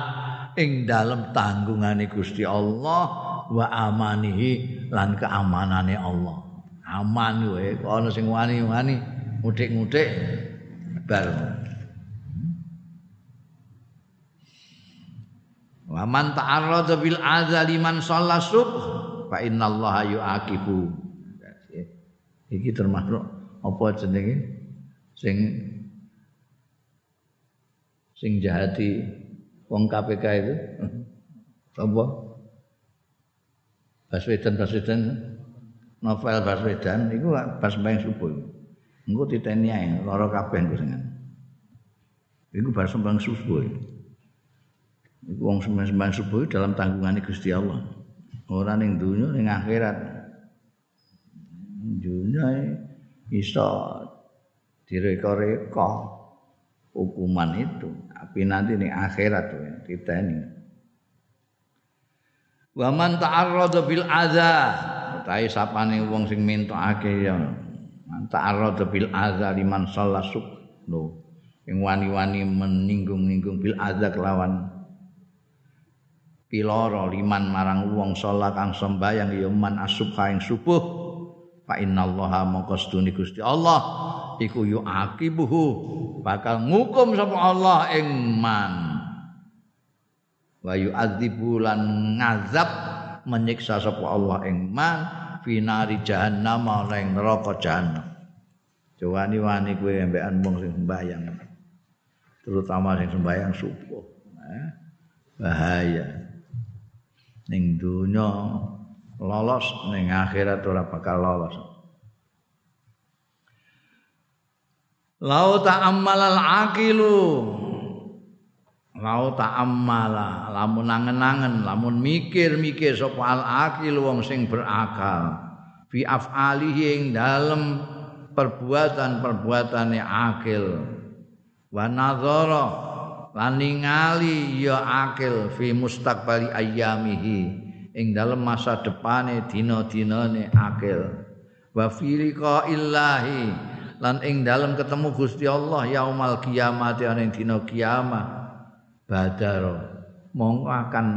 Speaker 1: ing dalem tanggungane Gusti Allah wa amanihi lan keamanane Allah. Aman wae ana sing wani-wani mudik-mudik bar Wa man ta'arrada bil azali man shalla subh fa innallaha yu'aqibu. Iki termasuk apa jenenge? Sing sing jahati wong KPK itu. Apa? Baswedan Baswedan novel Baswedan itu pas main subuh engko titeni ae lara kabeh sing Iku bar sembang subuh. Wong sembahyang subuh dalam tanggungan Gusti Allah. Ora ning dunya ning akhirat. Dunya iso direka-reka hukuman itu. Tapi nanti ning akhirat kita ini. Wa man ta'arrada bil adza. Utahe sapane wong sing mintakake ya. Man ta'arrada bil adza liman sallasuk. Lho, sing wani-wani meninggung-ninggung bil adza kelawan piloro liman marang wong salat kang sembayang ya man asubha ing subuh. Fa innallaha mongko sedune Gusti Allah iku yu'aqibuhu bakal ngukum sapa Allah ing man. Wa yu'adzibu lan ngazab menyiksa sapa Allah ing man finari jahannam ning neraka jahannam. Jawani wani kowe embekan wong sing sembayang terutama sing sembayang subuh. Eh, bahaya ning dunya lolos ning akhirat ora bakal lolos. Lau ta'ammalal aqilu. Lau ta'ammala. Lamun nangen-nangen lamun mikir-mikir sapa al aqil wong sing berakal. Fi af'alihi ing dalem perbuatan-perbuatane akil. Wa nazara lan ningali ya akil fi mustaqbali ayyamihi. Ing dalam masa depane dina-dinane akil. Wa firqa illahi lan ing dalam ketemu Gusti Allah yaumal kiamat ing dina kiamat. Badar mongko akan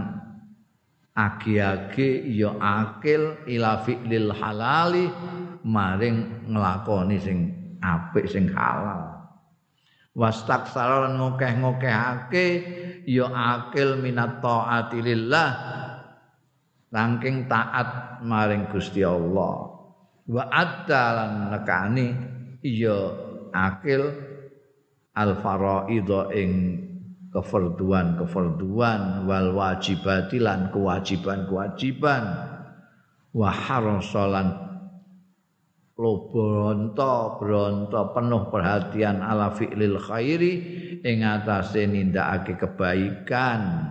Speaker 1: agi-agi ya akil ila fi'lil halali maring nglakoni sing apik sing halal wastaksara lan ngokeh-ngokehake ya akil minat taati lillah Langking taat maring Gusti Allah. Wa adalan nekani iya akil al faraidha ing kefarduan-kefarduan wal wajibatilan kewajiban-kewajiban. Wa harasalan lobonto bronto penuh perhatian ala fi'lil khairi ing atase nindakake kebaikan.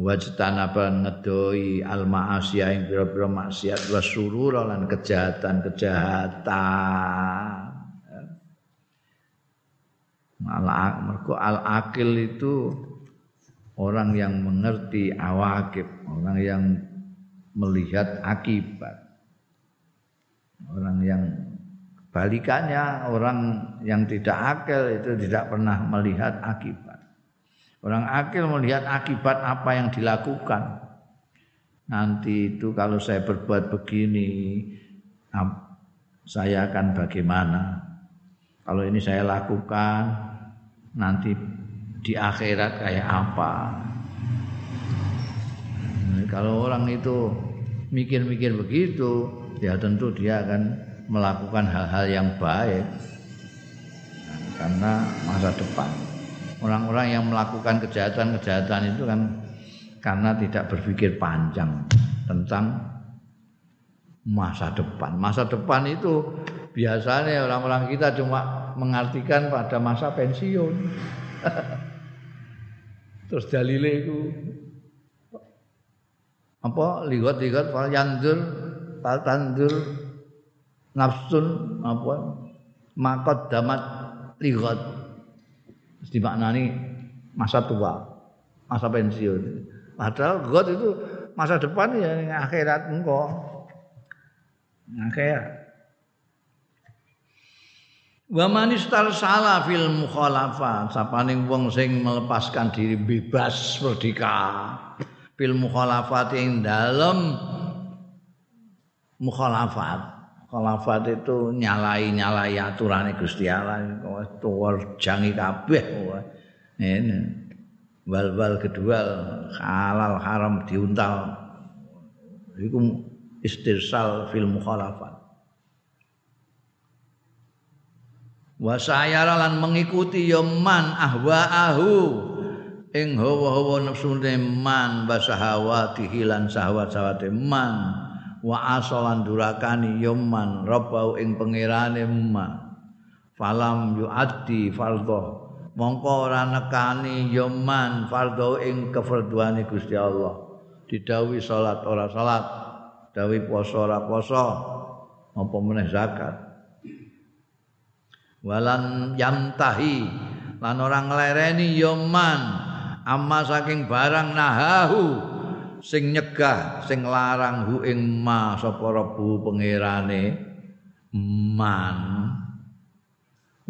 Speaker 1: Wajtanaba ngedoi al ma'asya ing pira-pira maksiat wa surura lan kejahatan-kejahatan. Malah mergo al akil itu orang yang mengerti awakib orang yang melihat akibat orang yang balikannya orang yang tidak akil itu tidak pernah melihat akibat Orang akil melihat akibat apa yang dilakukan. Nanti itu kalau saya berbuat begini, saya akan bagaimana? Kalau ini saya lakukan, nanti di akhirat kayak apa? Kalau orang itu mikir-mikir begitu, ya tentu dia akan melakukan hal-hal yang baik karena masa depan orang-orang yang melakukan kejahatan-kejahatan itu kan karena tidak berpikir panjang tentang masa depan. Masa depan itu biasanya orang-orang kita cuma mengartikan pada masa pensiun. Terus dalile itu apa lihat-lihat fal yandur fal tandur nafsun apa makot damat lihat dimaknani masa tua, masa pensiun. Padahal God itu masa depan ya akhirat engkau. Akhirat. Wa manistar salah fil mukhalafa sapaning wong sing melepaskan diri bebas merdeka fil mukhalafat ing dalem mukhalafat Khalafat itu nyalai-nyalai aturane Gusti Allah tuwar jangi kabeh. Ini wal-wal kedua halal haram diuntal. Iku istirsal fil mukhalafat. Wa lan mengikuti ya man ahwaahu ing hawa-hawa nafsune man basahawati hilan sahwat-sahwate man wa asalan durakani yomman rabbau ing pangerane ma falam yuaddi fardhu mongko ora nekani yomman fardhu ing kefarduane Gusti Allah. Didawi salat ora salat. Dawi poso ora poso apa meneh zakat? Walan yamtahi. Lan orang nglereni yomman amma saking barang nahahu sing nyegah sing larang hu ing ma sapa rebu pangerane man.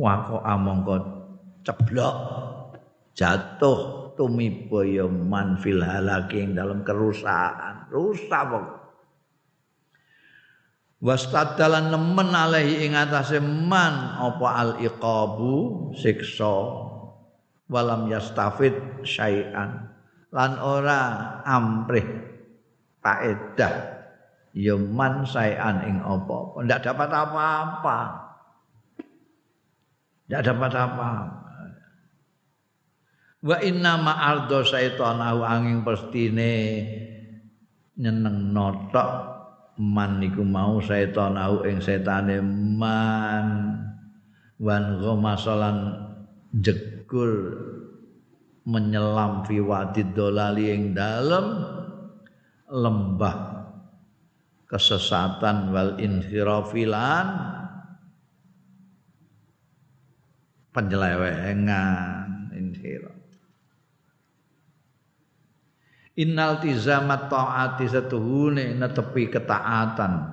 Speaker 1: Wako amangka ceblok jatuh tumiba ya man fil halaki ing dalam kerusakan. Rusak pokok wastadalan nemen alaihi ing atase man apa al iqabu siksa walam yastafid syai'an. Lan ora amrih faedah. Ya man syai'an ing apa-apa. Ndak dapat apa-apa. Ndak dapat apa-apa. Wa inna ma'ardo syaitanahu angin pestine nyeneng notok. Man niku mau setan au ing setane man. Wan ghamasalan jekul menyelam fi wadid dolali ing dalem lembah kesesatan wal infirafilan penyelewengan infiraf innal tizamat taati satuhune netepi ketaatan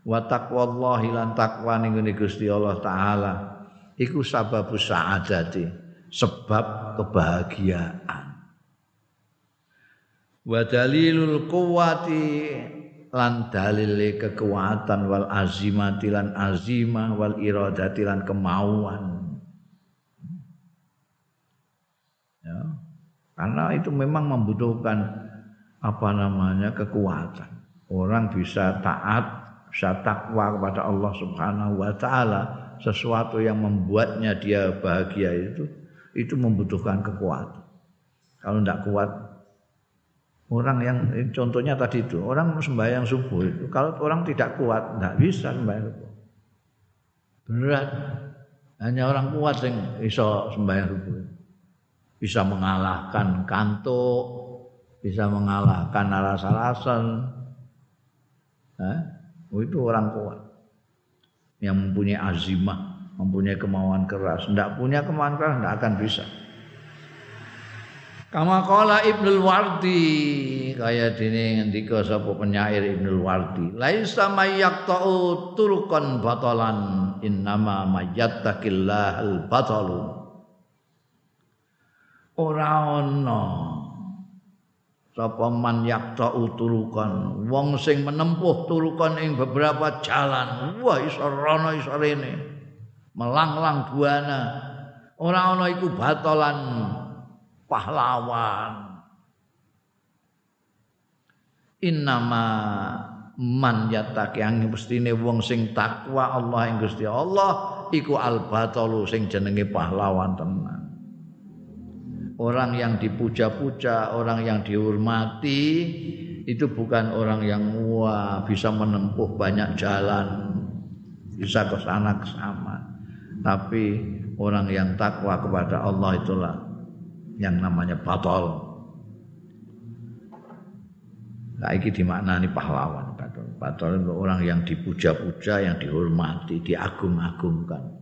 Speaker 1: wa taqwallahi lan takwa ning Gusti Allah taala iku sababus saadati sebab kebahagiaan. Wa dalilul quwwati lan dalil kekuatan wal azimati lan azimah wal iradati lan kemauan. Ya. Karena itu memang membutuhkan apa namanya kekuatan. Orang bisa taat, bisa takwa kepada Allah Subhanahu wa taala, sesuatu yang membuatnya dia bahagia itu itu membutuhkan kekuatan. Kalau tidak kuat orang yang contohnya tadi itu orang sembahyang subuh itu kalau orang tidak kuat tidak bisa sembahyang subuh berat hanya orang kuat yang iso sembahyang subuh bisa mengalahkan kantuk, bisa mengalahkan alas-alasan. Eh? itu orang kuat yang mempunyai azimah, mempunyai kemauan keras. Tidak punya kemauan keras, tidak akan bisa. Kama kala Ibnul Wardi kaya dene ngendika sapa penyair Ibnul Wardi laisa mayyaqta'u turukan batalan innama mayyattaqillahal batalu ora ana sapa man yakta uturukan wong sing menempuh turukan ing beberapa jalan wah iso rono melanglang buana. Ora ana iku batolan pahlawan. Innama man yataki yang mestine wong sing takwa Allah ing Gusti Allah iku al batalu sing jenenge pahlawan tenan. Orang yang dipuja-puja, orang yang dihormati itu bukan orang yang wah bisa menempuh banyak jalan, bisa ke sana ke sana. Tapi orang yang takwa kepada Allah itulah yang namanya batal. Nah, ini dimaknani pahlawan. Batal itu orang yang dipuja-puja, yang dihormati, diagung-agungkan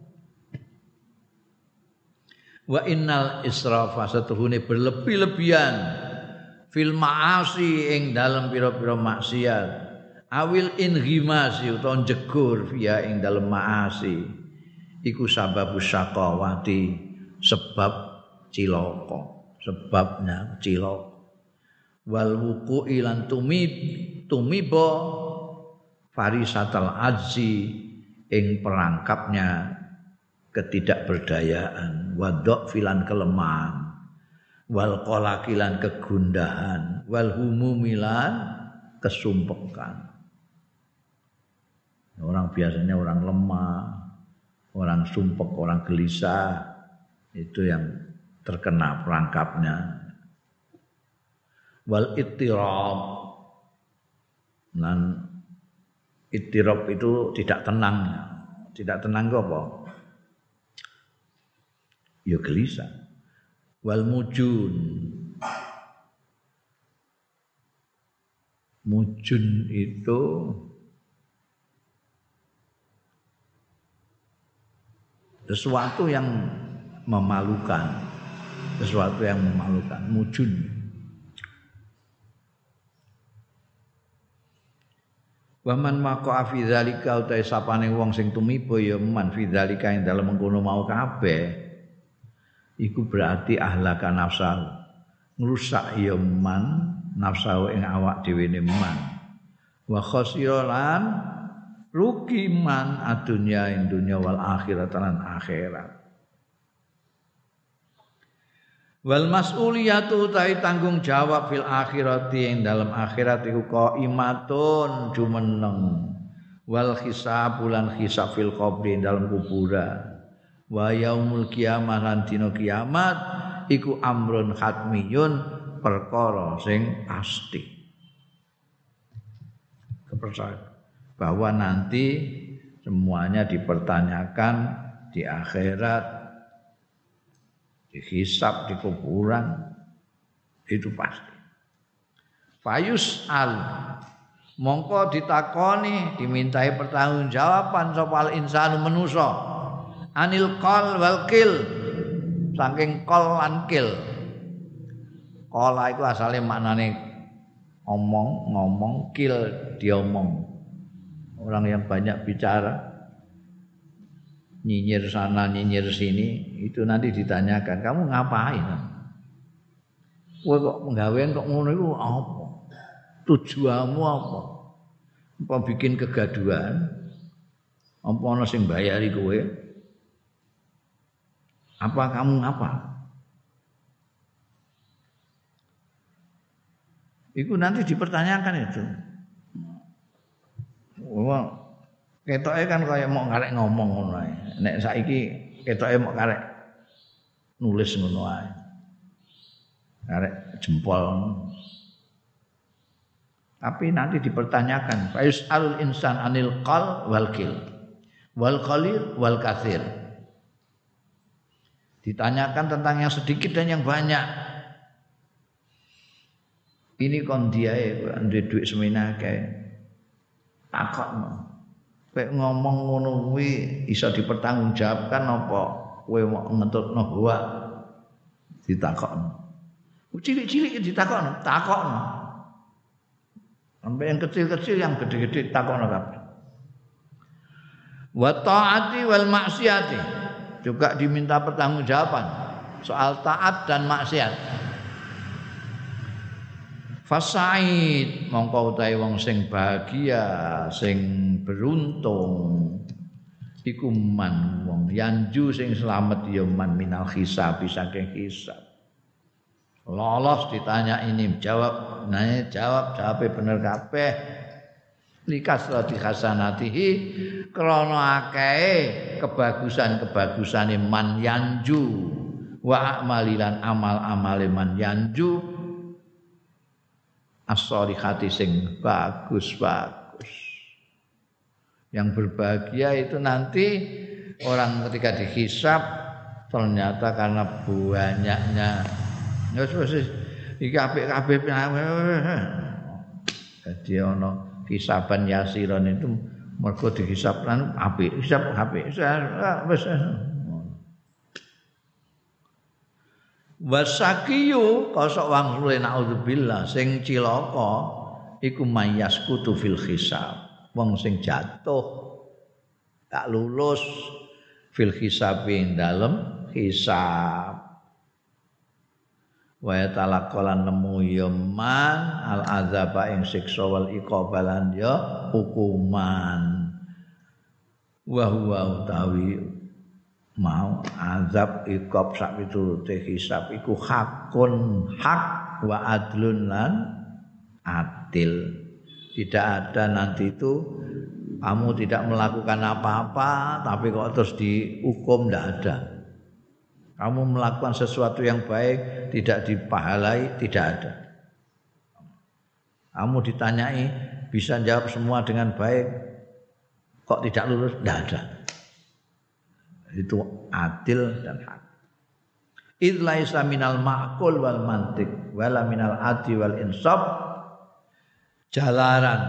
Speaker 1: wa innal israfa satuhune berlebih-lebihan fil ma'asi ing dalam pira-pira maksiat awil inghimasi utawa jegur via ing dalam ma'asi iku sababu syaqawati sebab cilaka sebabnya cilaka wal wuku ilan tumib tumibo farisatal ajzi ing perangkapnya ketidakberdayaan, wadok filan kelemahan, wal kolakilan kegundahan, wal humumilan kesumpekan. Orang biasanya orang lemah, orang sumpek, orang gelisah, itu yang terkena perangkapnya. Wal ittirab dan ittirab itu tidak tenang. Tidak tenang apa? ya gelisah wal mujun mujun itu sesuatu yang memalukan. Sesuatu yang memalukan. Mujun Waman mako fi dzalika utahe sapane wong sing tumiba ya man fi dzalika ing mengkono mau kabeh. Iku berarti ahlaka nafsal ngrusak ya man nafsahu ing awak dhewe man. Wa khosiran rugi man adunya ing dunya wal akhirat lan akhirat Wal mas'uliyatu tai tanggung jawab fil akhirati ing dalam akhirat iku qaimatun jumeneng. Wal hisab bulan hisab fil qabri dalam kuburan. Wa yaumul kiamah lan kiamat iku amrun khatmiyun perkara sing pasti. Kepercayaan bahwa nanti semuanya dipertanyakan di akhirat dihisap di kuburan itu pasti. Fayus al mongko ditakoni dimintai pertanggungjawaban sopal insanu menuso anil kol wal kil saking kol lan kil kola itu asalnya maknane omong ngomong kil diomong orang yang banyak bicara nyinyir sana nyinyir sini itu nanti ditanyakan kamu ngapain Kowe kok penggawean kok ngono iku apa? Tujuanmu apa? Apa bikin kegaduhan? Apa ana sing bayari kowe? Apa kamu apa? Itu nanti dipertanyakan itu. Wah, ketoke kan kaya mau ngarek ngomong ngono ae. Nek saiki ketoke mau ngarek nulis ngono ae. Ngarek jempol. Tapi nanti dipertanyakan, Faiz alul insan anil qal wal kil. Wal qalil wal kathir. Ditanyakan tentang yang sedikit dan yang banyak. Ini kon dia ya, duit semina kayak takut Kayak ngomong ngono kuwi iso dipertanggungjawabkan apa kowe mau ngetutno gua ditakokno. Cilik-cilik ditakokno, takokno. Sampai yang kecil-kecil yang gede-gede takokno kabeh. Wa taati wal maksiati juga diminta pertanggungjawaban soal taat dan maksiat. Fasaid mongko utahe wong sing bahagia, sing beruntung iku man wong yanju sing selamat ya man minal hisab saking hisab. Lolos ditanya ini jawab, nanya jawab jawabnya bener kabeh. Likas rati hasanatihi krana akeh kebagusan-kebagusane man yanju wa amalilan amal-amale man yanju as-solihati sing bagus-bagus. Yang berbahagia itu nanti orang ketika dihisap ternyata karena banyaknya. Ya wis iki apik-apik. Jadi ono hisaban yasiron itu mergo dihisap lan apik hisap apik. Wis wasakiyu kosok wang suwe naudzubillah sing cilaka iku mayas kutu fil hisab. Wong sing jatuh tak lulus fil hisab ing dalem hisab. Wa talaqalan nemu yaman al azaba ing siksa wal iqabalan ya hukuman. Wa huwa utawi mau azab ikop sak piturute hisab? Iku hakun hak wa adlun lan adil. Tidak ada nanti itu kamu tidak melakukan apa-apa tapi kok terus dihukum tidak ada. Kamu melakukan sesuatu yang baik tidak dipahalai tidak ada. Kamu ditanyai bisa jawab semua dengan baik kok tidak lulus tidak ada itu adil dan hak. Idlaisa minal ma'kul wal mantik wala minal adi wal insaf jalaran.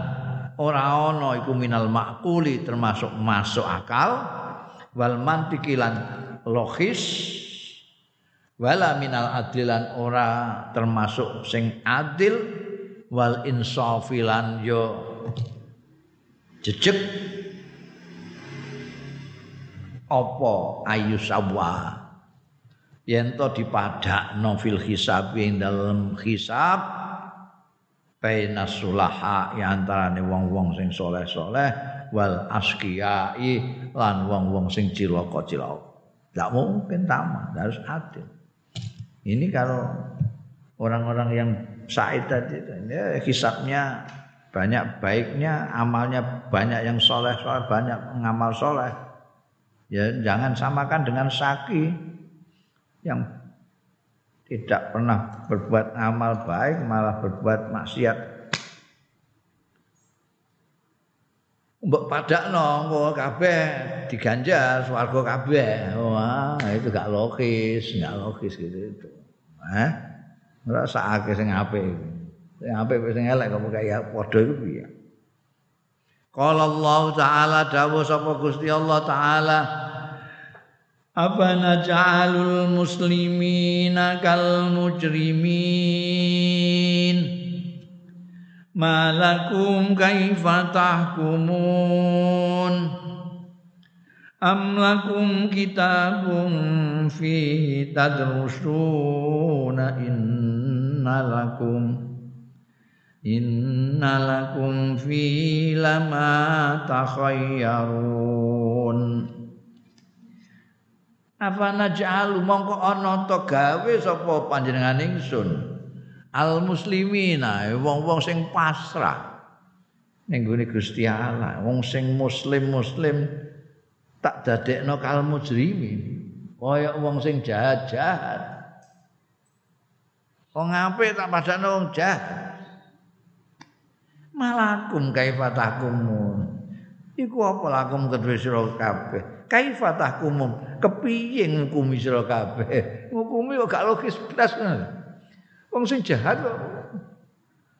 Speaker 1: Ora ana iku minal ma'kuli termasuk masuk akal. Wal mantikilan logis. Wala minal adilan ora termasuk sing adil. Wal insafilan yo jejeg apa ayu sawa yen to dipadakno fil hisab ing dalem hisab baina sulaha ya antarane wong-wong sing soleh-soleh wal askiyai lan wong-wong sing cilaka-cilaka. Tidak mungkin tamat, harus adil. Ini kalau orang-orang yang said tadi, ya, hisapnya banyak baiknya, amalnya banyak yang soleh, soleh banyak ngamal soleh. Ya jangan samakan dengan saki yang tidak pernah berbuat amal baik malah berbuat maksiat. Mbok padakno engko kabeh diganjar swarga kabeh. Wah itu gak logis gak logis gitu itu. Eh ora sakake sing apik. Sing apik sing elek kok kaya padha iku piye Qala Allah taala dawuh sapa Gusti Allah taala Apa naj'alul muslimina kal mujrimin? Malakum kaifa tahkumun? Am lakum kitabun fihi tadrusuna inna lakum innalakum fi lama takhayyarun. Apa naj'alu? Mongko ana to gawe sapa panjenengan ingsun? Al muslimina wong-wong sing pasrah. Ning gone Gusti Allah wong sing muslim muslim tak dadekno kal mujrimin. Kaya wong sing jahat-jahat. Wong apik tak padakno wong jahat malakum kaifa tahkumun iku apa lakum kedue sira kabeh? Kaifa kepiye ngukumi sira kabeh? Ngukumi kok gak logis blas wong sing jahat kok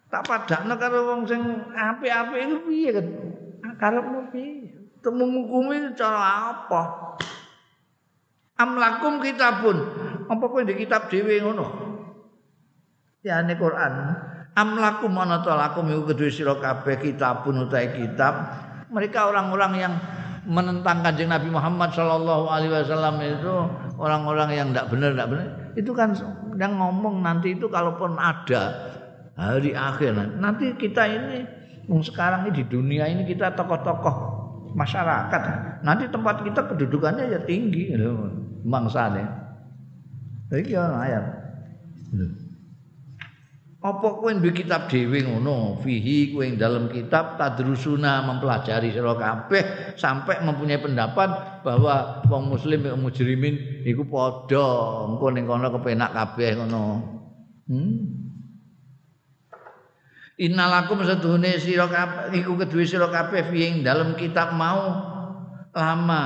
Speaker 1: tak padakno karo wong sing apik-apik iku piye kan karepmu piye? Temu ngukumi cara apa? Amlakum kitabun. Apa kowe di kitab dhewe ngono? Ya Quran amlakum ana lakum iku kedue sira kabeh kitabun utahe kitab. Mereka orang-orang yang menentang kanjeng Nabi Muhammad Shallallahu Alaihi Wasallam itu orang-orang yang tidak benar tidak benar itu kan yang ngomong nanti itu kalaupun ada hari akhir. Nanti kita ini sekarang ini di dunia ini kita tokoh-tokoh masyarakat. Nanti tempat kita kedudukannya ya tinggi. Bangsa nih jadi ayat apa kowe duwe kitab dhewe ngono? Fihi kowe dalam kitab tadrusuna mempelajari sira kabeh sampai mempunyai pendapat bahwa wong muslim yang mujrimin iku padha engko ning kono kepenak kabeh ngono. Hmm? Innalakum seduhune sira kabeh iku kedue sira kabeh fihi dalam kitab mau lama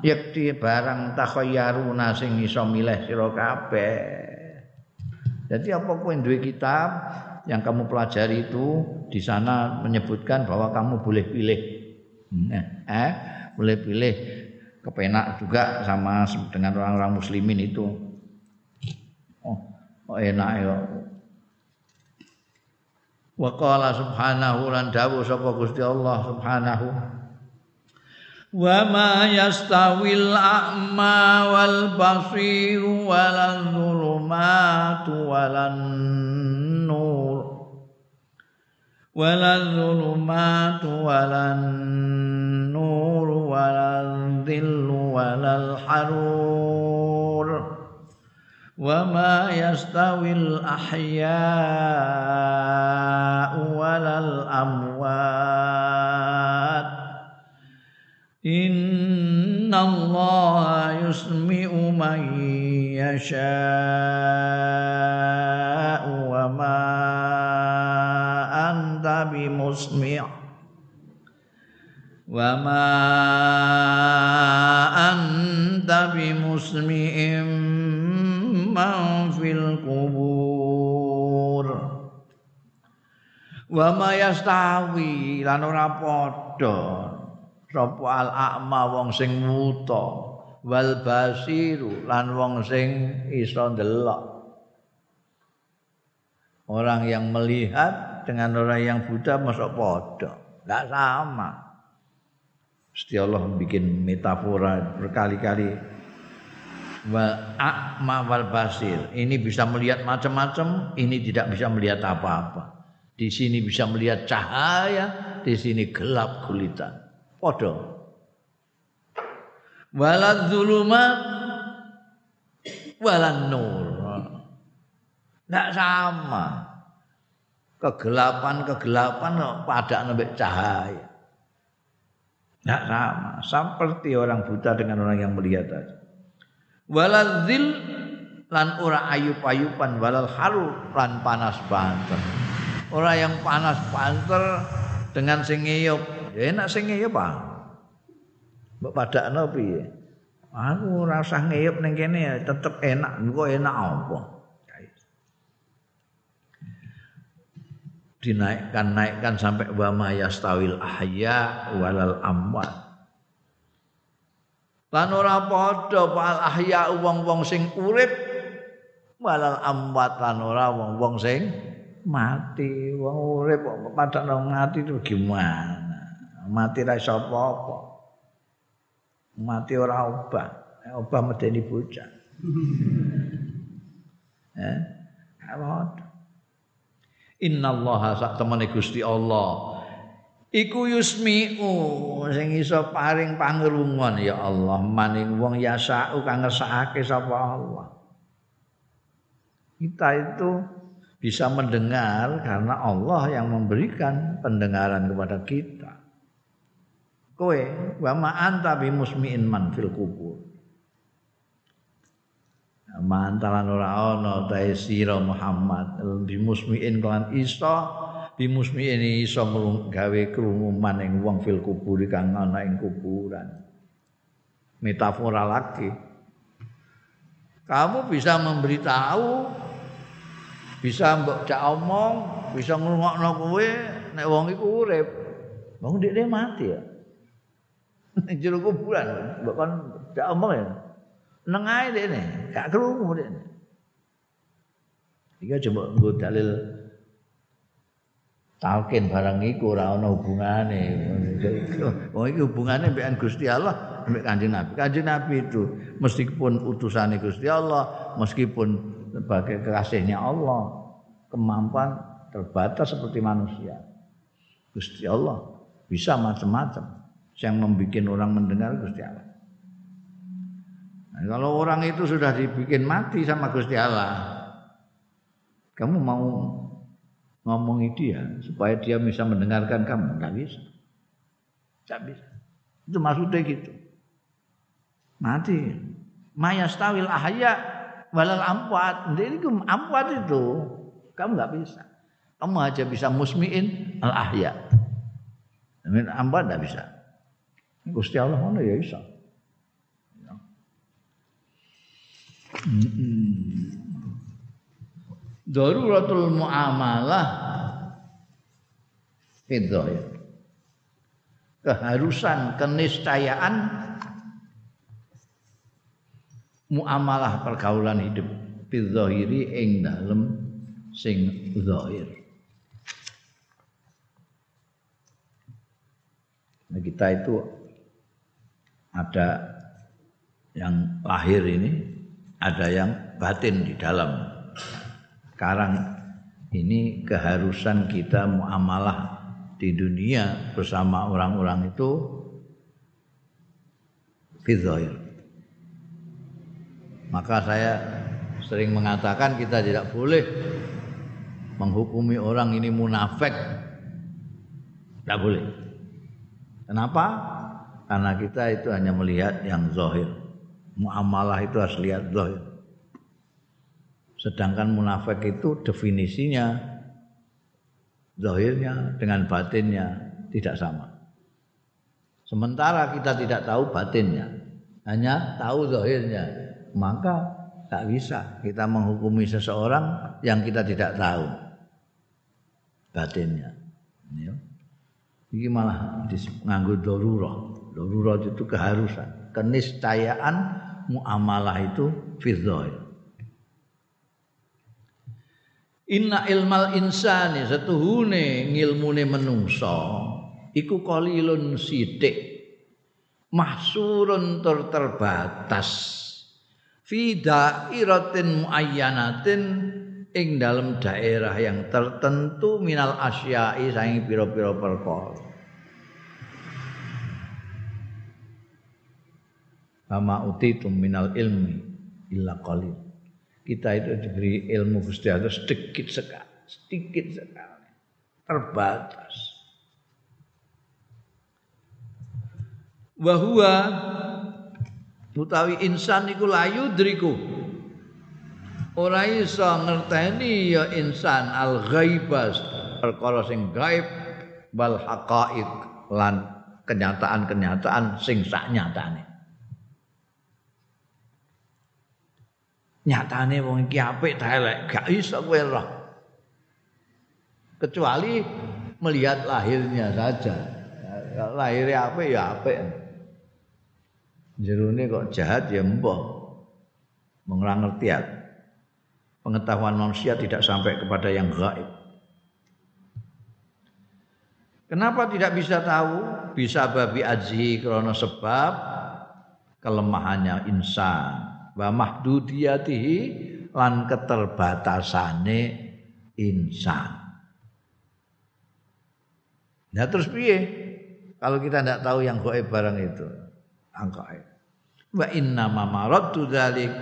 Speaker 1: yakti barang takhayyaruna sing iso milih sira kabeh Jadi apa pun duwe kitab yang kamu pelajari itu di sana menyebutkan bahwa kamu boleh pilih. Nah, eh, boleh pilih kepenak juga sama dengan orang-orang muslimin itu. Oh, oh enak ya. Wa qala subhanahu lan dawuh sapa Gusti Allah subhanahu wa ma yastawil a'ma wal basir wal dhulumatu walan nur wal dhulumatu walan nur walan dhillu walal harur wa ma yastawil ahya'u walal amwat Inna Allah yusmi'u man yasha'u wa ma anta bimusmi' wa ma anta bimusmi'in man fil kubur. Wa ma sapa al a'ma wong sing wuta wal basiru lan wong sing iso ndelok. Orang yang melihat dengan orang yang buta masuk padha enggak sama. Mesti Allah bikin metafora berkali-kali. Wal a'ma wal basir. Ini bisa melihat macam-macam ini tidak bisa melihat apa-apa. Di sini bisa melihat cahaya, di sini gelap gulita. Podo. Walad zulumat walan nur. Tidak sama. Kegelapan-kegelapan pada nembek cahaya. Tidak sama. Seperti orang buta dengan orang yang melihat saja. Waladzil lan ora ayup-ayupan walal haru lan panas banter. Ora yang panas banter dengan sing. Ya enak sing ngeyup ah. Mbok padakno piye? Aku ora usah ngeyup ning kene ya tetep enak. Engko enak apa? Dinaikkan naikkan sampai wa mayastawil ahya walal amwat. Lan ora padha pal ahya wong-wong sing urip walal amwat lan ora wong-wong sing mati wong urip kok padha mati itu gimana mati ra iso apa-apa. Mati ora obah. Obah medeni bocah. Eh? Allah sak temene Gusti Allah. Iku yusmi'u sing iso paring pangrungon ya Allah maning wong yasa'u kang ngersakake sapa Allah. Kita itu bisa mendengar karena Allah yang memberikan pendengaran kepada kita. Kowe wa ma anta bi musmi'in man fil kubur. Ma antalan ora ana ta Muhammad bi musmi'in kan iso bi musmi'in iso gawe krungu maning wong fil kubur kang ana ing kuburan. Metafora lagi. Kamu bisa memberitahu bisa mbok cak omong, bisa ngrungokno kowe nek wong iku urip. Wong dhekne mati ya. Ning jero kuburan, mbok kan cak omong ya. Neng ae dekne, gak krungu dekne. Iki coba nggo dalil talkin barang iku ora ana hubungane. Wong iki hubungane mbek Gusti Allah, mbek Kanjeng Nabi. Kanjeng Nabi itu meskipun utusane Gusti Allah, meskipun sebagai kekasihnya Allah kemampuan terbatas seperti manusia Gusti Allah bisa macam-macam yang membuat orang mendengar Gusti Allah nah, kalau orang itu sudah dibikin mati sama Gusti Allah kamu mau ngomongi dia supaya dia bisa mendengarkan kamu tidak bisa tidak bisa itu maksudnya gitu mati mayastawil ahya walal amwat. Ini amwat itu kamu nggak bisa. Kamu aja bisa musmiin al ahya. Amin amwat nggak bisa. Gusti Allah mana ya bisa. Daruratul muamalah ya. Keharusan keniscayaan muamalah pergaulan hidup bidzahiri ing dalem sing zahir. Nah, kita itu ada yang lahir ini, ada yang batin di dalam. Sekarang ini keharusan kita muamalah di dunia bersama orang-orang itu fidzahir. Maka saya sering mengatakan kita tidak boleh menghukumi orang ini munafik. Tidak boleh. Kenapa? Karena kita itu hanya melihat yang zahir. Muamalah itu harus lihat zahir. Sedangkan munafik itu definisinya zahirnya dengan batinnya tidak sama. Sementara kita tidak tahu batinnya, hanya tahu zahirnya maka tak bisa kita menghukumi seseorang yang kita tidak tahu batinnya. Ya. Ini malah nganggo dorurah. Dorurah itu keharusan, keniscayaan muamalah itu fidzoi. Inna ilmal insani setuhune ngilmune menungso iku qalilun sithik mahsurun tur terbatas fi dairatin muayyanatin ing dalam daerah yang tertentu minal asyai saing pira-pira perkara Ama utitum minal ilmi illa qalil. Kita itu diberi ilmu Gusti Allah sedikit sekali, sedikit sekali. Terbatas. Wahua utawi insan iku layu driku. Ora iso ngerteni ya insan al ghaibas perkara sing gaib wal haqaiq lan kenyataan-kenyataan sing sak nyatane. nyatane wong iki apik ta elek gak iso kowe roh. Kecuali melihat lahirnya saja. Lahirnya apik ya apik. Jerone kok jahat ya mbah mengulang ngerti pengetahuan manusia tidak sampai kepada yang gaib Kenapa tidak bisa tahu? Bisa babi aji karena sebab kelemahannya insan wa mahdudiyatihi lan keterbatasane insan. Nah terus piye? Kalau kita tidak tahu yang gaib barang itu, angka Wa inna ma maradtu dzalik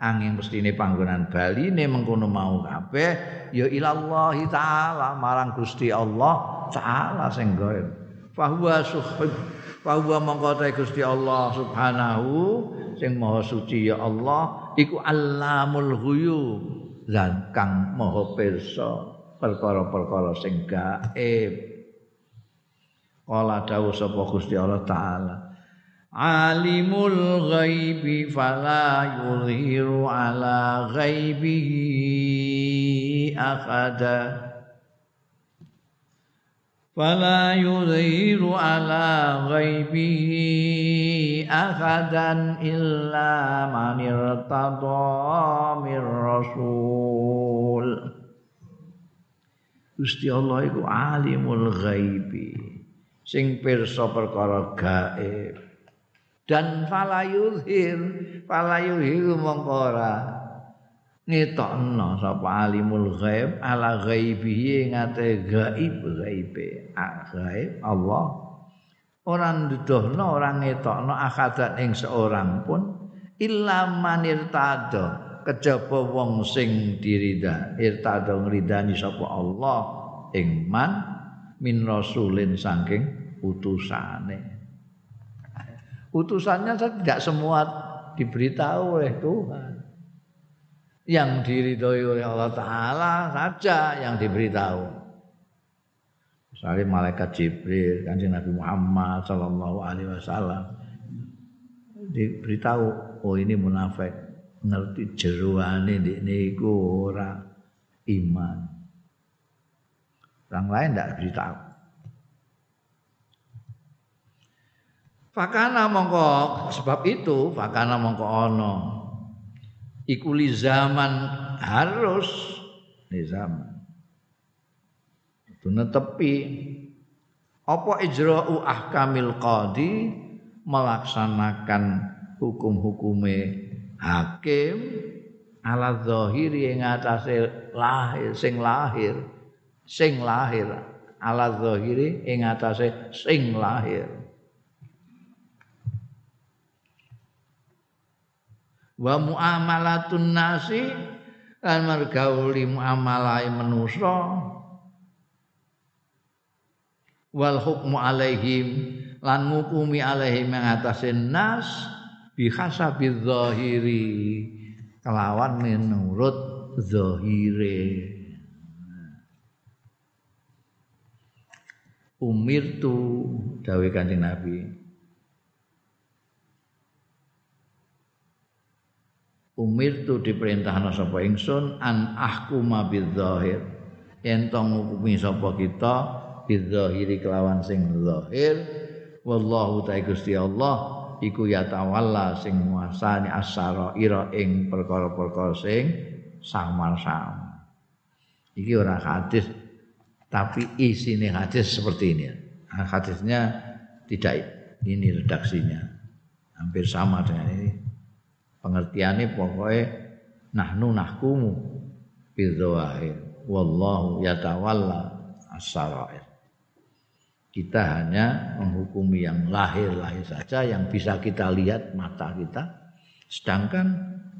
Speaker 1: angin mestine panggonan bali ne mengkono mau kabeh ya ilallahi taala marang Gusti Allah taala sing gaib. Fahuwa suhib fahuwa mongko Gusti Allah subhanahu sing maha suci ya Allah iku allamul ghuyub lan kang maha pirsa perkara-perkara sing gaib Kala dawuh sapa Gusti Allah taala Alimul ghaibi fala yuzhiru ala ghaibihi akhada فلا يظهر على غيبه أحدا إلا من ارتضى من رسول Gusti Allah iku alimul ghaibi sing pirsa perkara gaib dan falayuhir falayuhir mongko ora ngetokno sapa alimul ghaib ala ghaibihi ngate gaib ghaibe. Gaib Allah. Ora nduduhno ora ngetokno akadan ing seorang pun illa manir tado kejaba wong sing dirida. Irtada ngridani sapa Allah ing man min rasulin saking utusane utusannya tidak semua diberitahu oleh Tuhan yang diridhoi oleh Allah Ta'ala saja yang diberitahu. Misalnya malaikat Jibril, kanjeng Nabi Muhammad Sallallahu Alaihi Wasallam diberitahu, oh ini munafik, ngerti jeruane di niku ora iman. Orang lain tidak beritahu. Fakana mongko. Sebab itu fakana mongko ono. Iku li zaman harus di zaman. Itu netepi. Apa ijra'u ahkamil qadi? Melaksanakan hukum-hukume hakim ala zahiri ing atase lahir sing lahir sing lahir ala zahiri ing atase sing lahir wa muamalatun nasi lan mergauli muamalai manusa. Wal hukmu alaihim lan ngukumi alaihim yang atasin nas bi hasabi zahiri. Kelawan menurut zahire. Umir tu dawe kanjeng nabi umir tu diperintahna sapa ingsun an ahkuma bidzahir. Yen to ngukumi sapa kita bidzahiri kelawan sing zahir. Wallahu ta'ala Gusti Allah iku ya tawalla sing nguasani asara ira ing perkara-perkara sing samar-samar. Iki ora hadis tapi isine hadis seperti ini. Hadisnya tidak ini redaksinya. Hampir sama dengan ini pengertiannya pokoknya nahnu nahkumu bidzawahir. Wallahu yatawalla as-sarair. Kita hanya menghukumi yang lahir-lahir saja yang bisa kita lihat mata kita. Sedangkan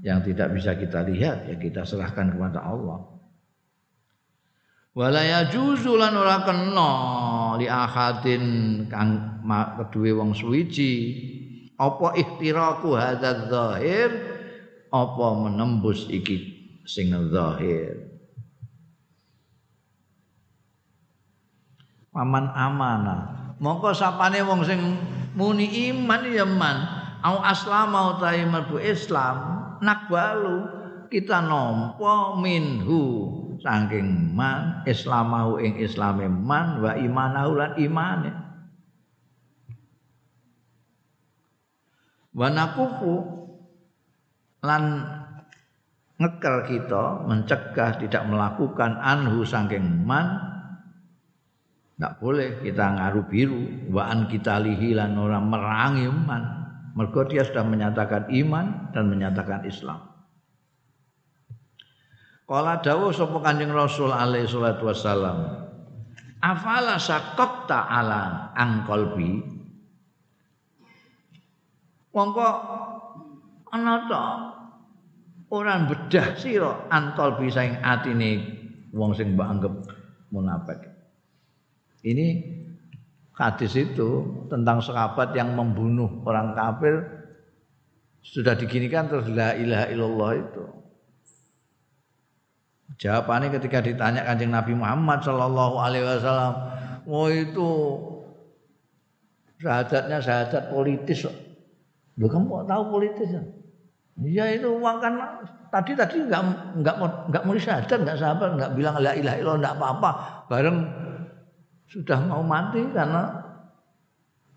Speaker 1: yang tidak bisa kita lihat ya kita serahkan kepada Allah. Wala yajuzu lan ora kena li ahadin kang kedue wong suwiji apa ihtiraku hadzal zahir? Apa menembus iki sing zahir? Paman amana. Mongko sapane wong sing muni iman ya man. Au aslama utahe mlebu Islam nakbalu kita nampa minhu. Saking man islamahu ing islame man wa imanahu lan imane wa nakufu. Lan ngekel kita mencegah tidak melakukan anhu saking man tidak boleh kita ngaruh biru. Waan kita lihilan orang merangi iman mereka dia sudah menyatakan iman dan menyatakan Islam. Kala dawuh sapa Kanjeng Rasul alaihi salatu wasalam Afala sakot ta'ala angkolbi Mongko ana ta ora bedah sira antolbi saing atine wong sing mbok anggap munafik ini hadis itu tentang sahabat yang membunuh orang kafir sudah diginikan terus la ilaha illallah itu. Jawabannya ketika ditanya kanjeng Nabi Muhammad Shallallahu Alaihi Wasallam, oh itu syahadatnya syahadat politis. Lu kamu tahu politis ya? Iya itu uang kan tadi tadi nggak nggak nggak mau syahadat nggak sabar nggak bilang la ilaha illallah nggak apa-apa bareng sudah mau mati karena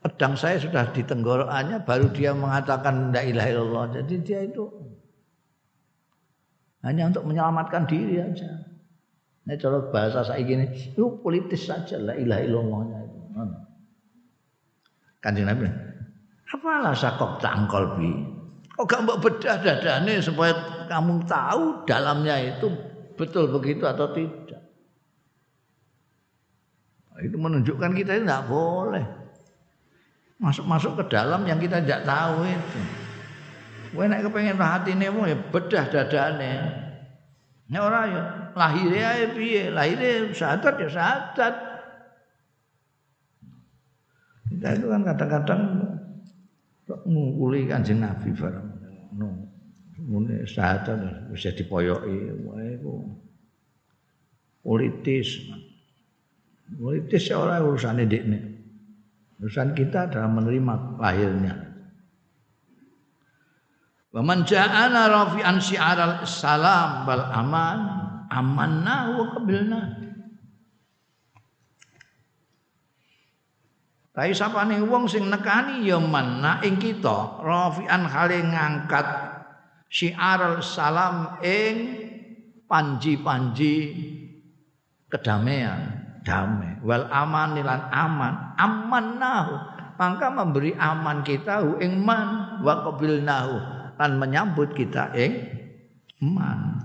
Speaker 1: pedang saya sudah di tenggorokannya baru dia mengatakan la ilaha illallah. Jadi dia itu hanya untuk menyelamatkan diri aja. Ini kalau bahasa saya gini, itu politis saja la ilaha illallahnya itu. Kanjeng Nabi, apalah sakok tangkol bi? Kok gak mau bedah dadane supaya kamu tahu dalamnya itu betul begitu atau tidak? Itu menunjukkan kita itu tidak boleh masuk-masuk ke dalam yang kita tidak tahu itu. Kowe nek kepengin hatine wong ya bedah dadane. Nek ora ya lahire ae piye? Lahire syahadat ya syahadat. Kita itu kan kadang-kadang nguli kanjeng Nabi bareng. No. Mune syahadat bisa dipoyoki wae politis. Politis orang urusan ini. Urusan kita adalah menerima lahirnya. Wa man ja'ana rafi'an syi'aral salam bal aman amanna wa qabilna. Tapi sapane wong sing nekani ya manna ing kita? Rafi'an hale ngangkat syi'aral salam ing panji-panji kedamaian. Damai. Wal aman lan aman. Aman nahu maka memberi aman kita ing man. Wa qabilnahu. Lan menyambut kita ing man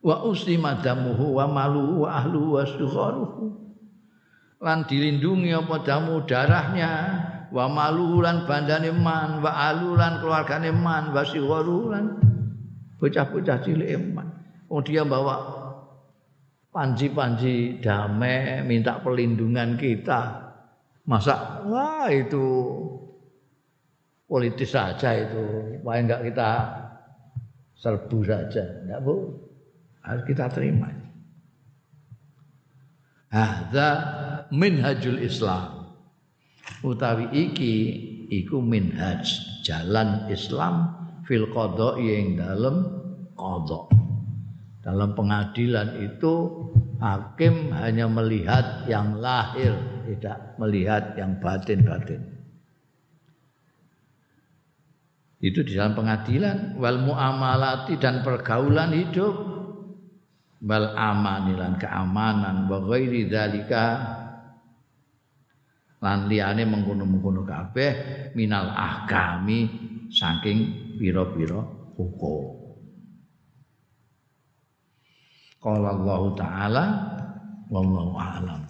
Speaker 1: wa uslima damuhu wa maluhu wa ahlu wa sugharuhu lan dilindungi apa damu darahnya wa maluhu lan bandane man wa ahlu lan keluargane man wa sugharuhu lan bocah-bocah cilik eman. Oh dia bawa panji-panji damai, minta perlindungan kita. Masa wah itu politis saja itu. Wah enggak kita serbu saja. Enggak bu, harus kita terima. Hadza minhajul Islam. Utawi iki iku minhaj jalan Islam fil qada yang dalam qada. Dalam pengadilan itu hakim hanya melihat yang lahir, tidak melihat yang batin-batin. Itu di dalam pengadilan wal muamalati dan pergaulan hidup wal amanilan keamanan wa ghairi dzalika lan liyane mengkono-mengkono kabeh minal ahkami saking pira-pira hukum. Qala Allah taala wallahu a'lam.